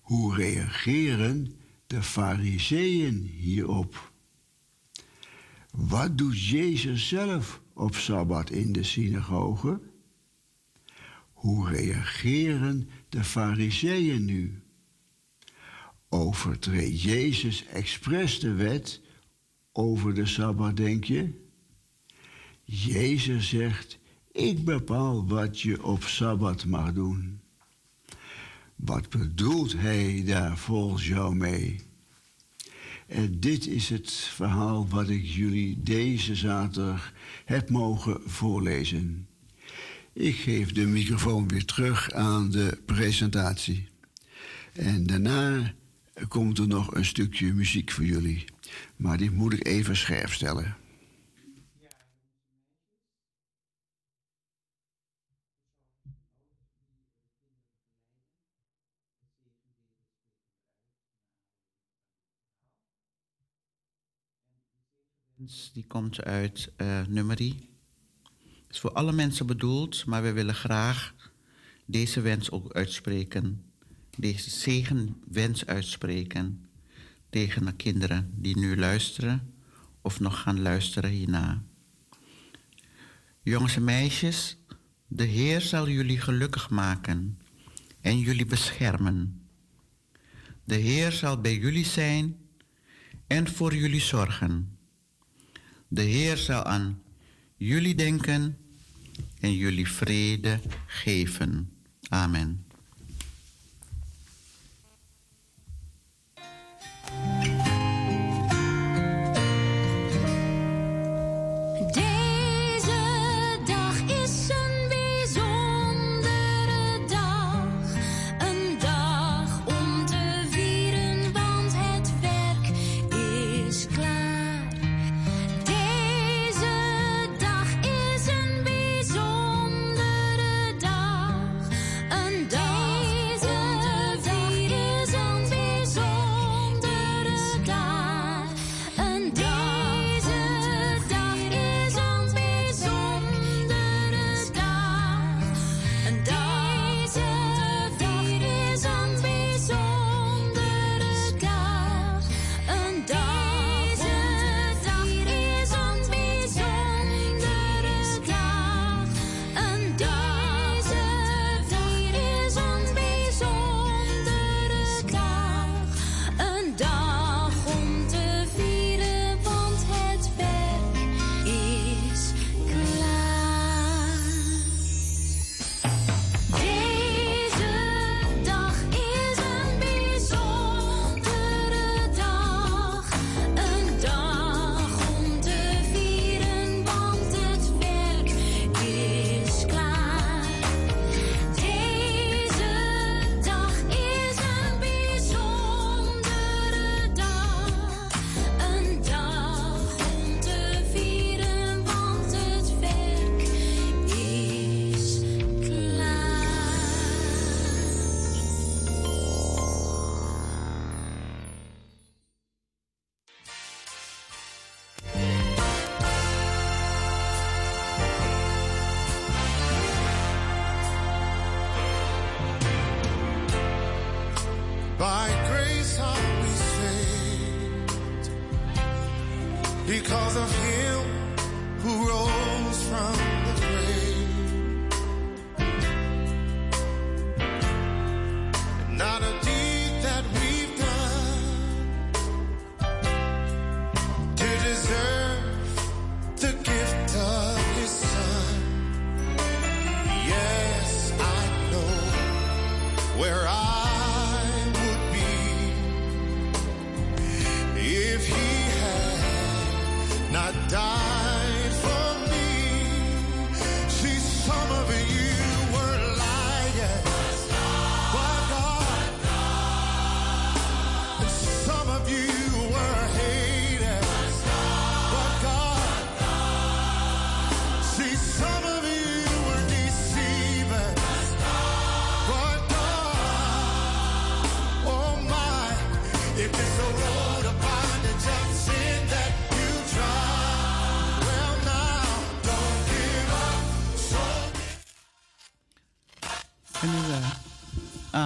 Hoe reageren de Fariseeën hierop? Wat doet Jezus zelf op Sabbat in de synagoge? Hoe reageren de Fariseeën nu? Overtreedt Jezus expres de wet over de Sabbat, denk je? Jezus zegt, ik bepaal wat je op Sabbat mag doen. Wat bedoelt hij daar volgens jou mee? En dit is het verhaal wat ik jullie deze zaterdag heb mogen voorlezen. Ik geef de microfoon weer terug aan de presentatie. En daarna komt er nog een stukje muziek voor jullie. Maar die moet ik even scherp stellen. Die komt uit uh, nummerie. is voor alle mensen bedoeld, maar we willen graag deze wens ook uitspreken. Deze zegenwens uitspreken tegen de kinderen die nu luisteren of nog gaan luisteren hierna. Jongens en meisjes, de Heer zal jullie gelukkig maken en jullie beschermen. De Heer zal bij jullie zijn en voor jullie zorgen. De Heer zal aan jullie denken en jullie vrede geven. Amen.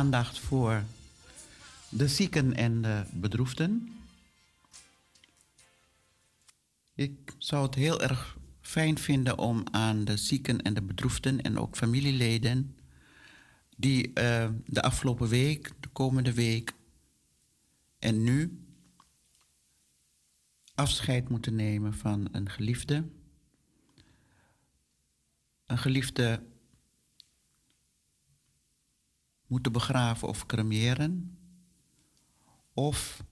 Aandacht voor de zieken en de bedroefden. Ik zou het heel erg fijn vinden om aan de zieken en de bedroefden en ook familieleden die eh, de afgelopen week, de komende week en nu afscheid moeten nemen van een geliefde. Een geliefde moeten begraven of cremeren. Of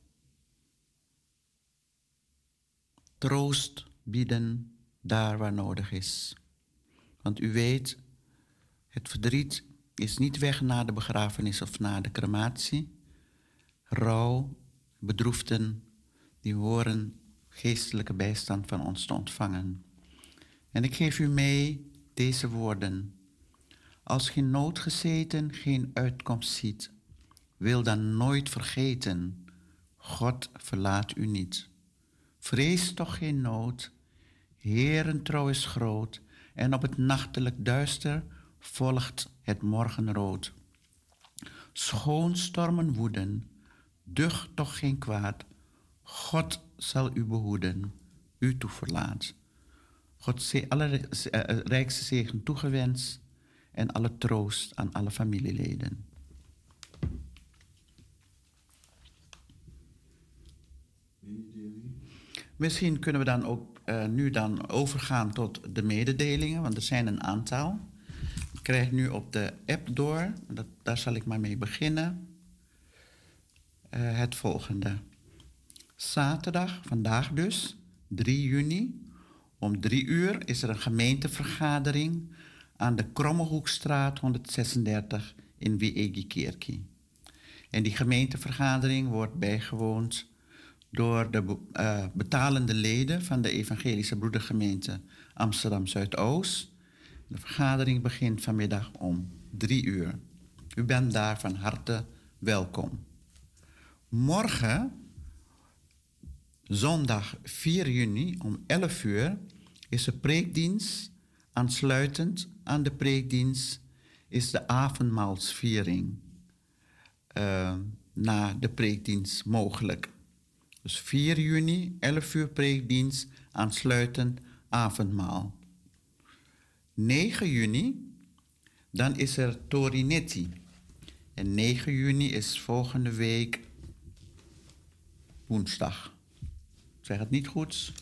troost bieden daar waar nodig is. Want u weet, het verdriet is niet weg na de begrafenis of na de crematie. Rouw, bedroefden, die horen geestelijke bijstand van ons te ontvangen. En ik geef u mee deze woorden. Als geen nood gezeten geen uitkomst ziet, wil dan nooit vergeten, God verlaat u niet. Vrees toch geen nood, Heeren trouw is groot, en op het nachtelijk duister volgt het morgenrood. Schoon stormen woeden, ducht toch geen kwaad, God zal u behoeden, u toeverlaat. God ze alle eh, eh, rijkste zegen toegewenst en alle troost aan alle familieleden. Misschien kunnen we dan ook eh, nu dan overgaan tot de mededelingen, want er zijn een aantal. Ik krijg nu op de app door, dat, daar zal ik maar mee beginnen. Eh, het volgende. Zaterdag, vandaag dus, 3 juni, om 3 uur is er een gemeentevergadering aan de Krommehoekstraat 136 in Wiegikierki. En die gemeentevergadering wordt bijgewoond door de eh, betalende leden van de Evangelische Broedergemeente Amsterdam Zuidoost. De vergadering begint vanmiddag om drie uur. U bent daar van harte welkom. Morgen, zondag 4 juni om 11 uur, is er preekdienst. Aansluitend aan de preekdienst is de avondmaalsviering eh, na de preekdienst mogelijk. Dus 4 juni, 11 uur preekdienst, aansluitend avondmaal. 9 juni, dan is er Torinetti. En 9 juni is volgende week woensdag. Zeg het niet goed.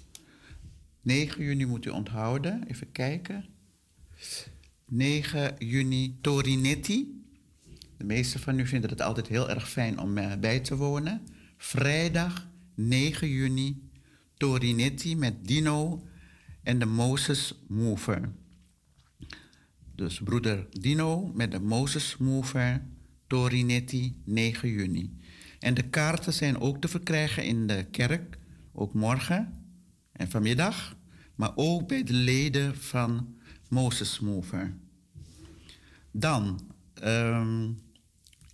9 juni moet u onthouden. Even kijken. 9 juni Torinetti. De meeste van u vinden het altijd heel erg fijn om eh, bij te wonen. Vrijdag 9 juni Torinetti met Dino en de Moses Mover. Dus broeder Dino met de Moses Mover, Torinetti, 9 juni. En de kaarten zijn ook te verkrijgen in de kerk, ook morgen en vanmiddag, maar ook bij de leden van Moses Mover. Dan, ehm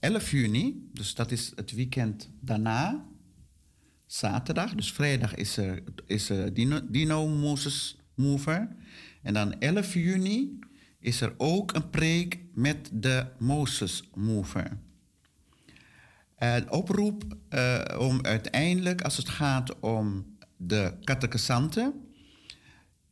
11 juni, dus dat is het weekend daarna, zaterdag, dus vrijdag is er, is er Dino, Dino Moses Mover. En dan 11 juni is er ook een preek met de Moses Mover. Een oproep eh, om uiteindelijk, als het gaat om de catechisanten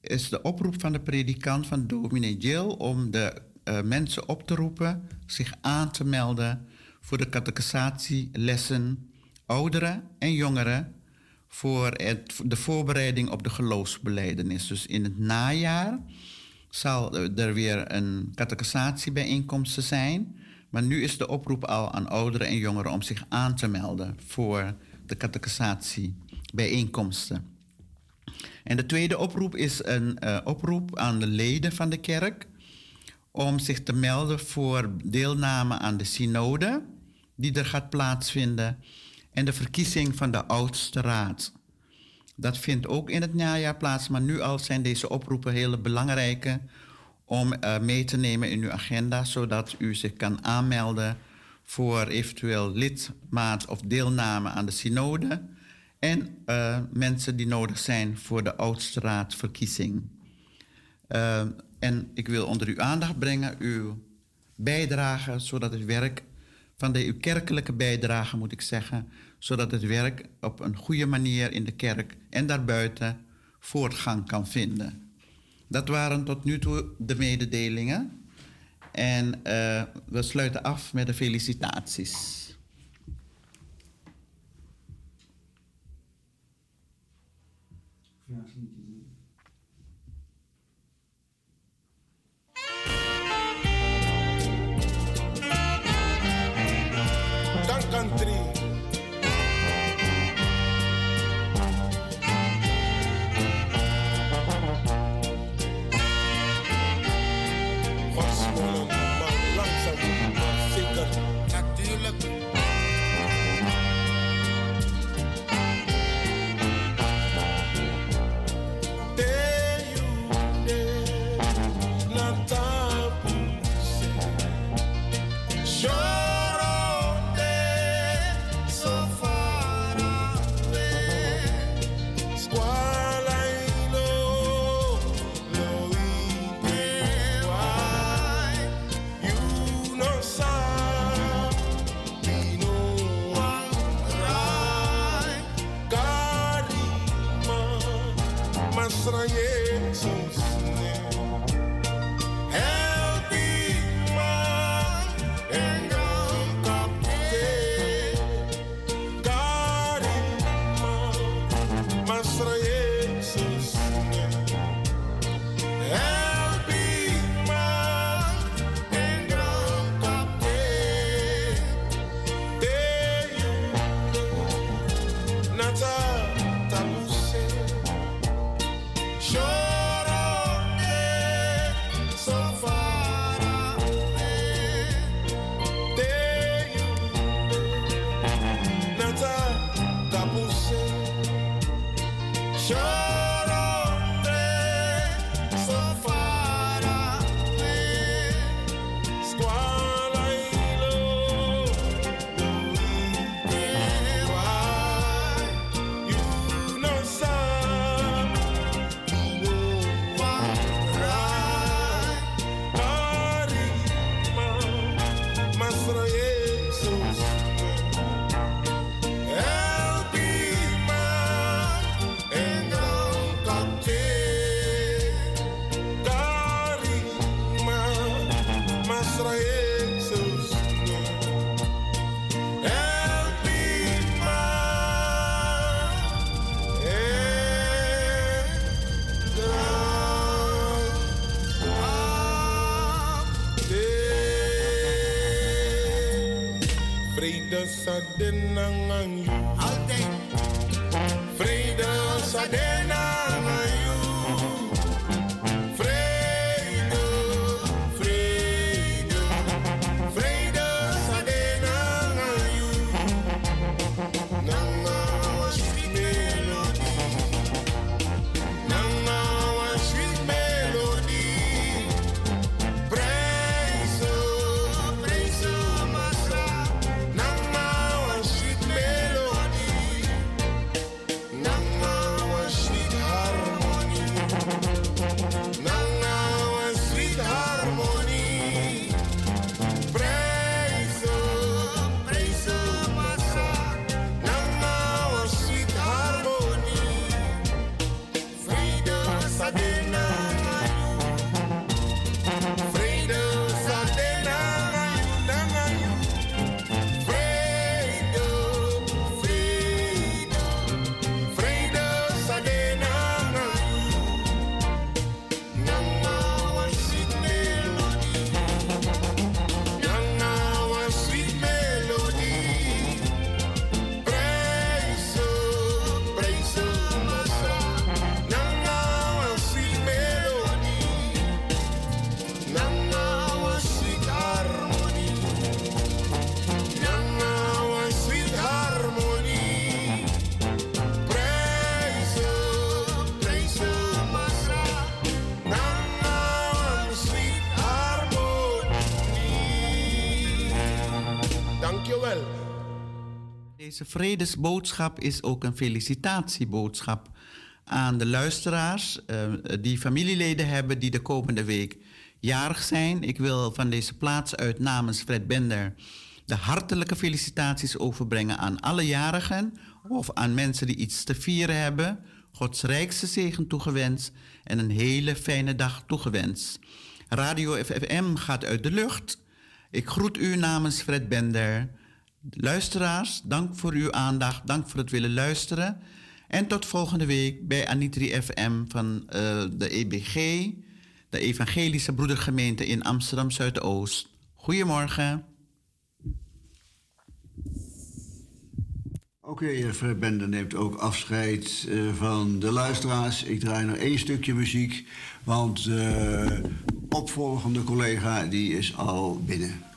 is de oproep van de predikant van dominee Jill om de eh, mensen op te roepen zich aan te melden voor de catechisatielessen ouderen en jongeren voor het, de voorbereiding op de geloofsbeleidenis. Dus in het najaar zal er weer een catechisatiebijeenkomst zijn. Maar nu is de oproep al aan ouderen en jongeren om zich aan te melden voor de catechisatiebijeenkomsten. En de tweede oproep is een eh, oproep aan de leden van de kerk om zich te melden voor deelname aan de synode die er gaat plaatsvinden en de verkiezing van de oudste raad. Dat vindt ook in het najaar plaats, maar nu al zijn deze oproepen hele belangrijke om uh, mee te nemen in uw agenda, zodat u zich kan aanmelden voor eventueel lidmaat of deelname aan de synode en uh, mensen die nodig zijn voor de oudstraatverkiezing. Uh, en ik wil onder uw aandacht brengen uw bijdrage, zodat het werk van de uw kerkelijke bijdrage, moet ik zeggen, zodat het werk op een goede manier in de kerk en daarbuiten voortgang kan vinden. Dat waren tot nu toe de mededelingen. En uh, we sluiten af met de felicitaties. nang Deze vredesboodschap is ook een felicitatieboodschap aan de luisteraars eh, die familieleden hebben die de komende week jarig zijn. Ik wil van deze plaats uit namens Fred Bender de hartelijke felicitaties overbrengen aan alle jarigen of aan mensen die iets te vieren hebben. Gods rijkste zegen toegewenst en een hele fijne dag toegewenst. Radio FFM gaat uit de lucht. Ik groet u namens Fred Bender. Luisteraars, dank voor uw aandacht, dank voor het willen luisteren. En tot volgende week bij Anitri FM van eh, de EBG, de Evangelische Broedergemeente in Amsterdam Zuidoost. Goedemorgen. Oké, okay, Fred Bender neemt ook afscheid uh, van de luisteraars. Ik draai nog één stukje muziek, want de uh, opvolgende collega die is al binnen.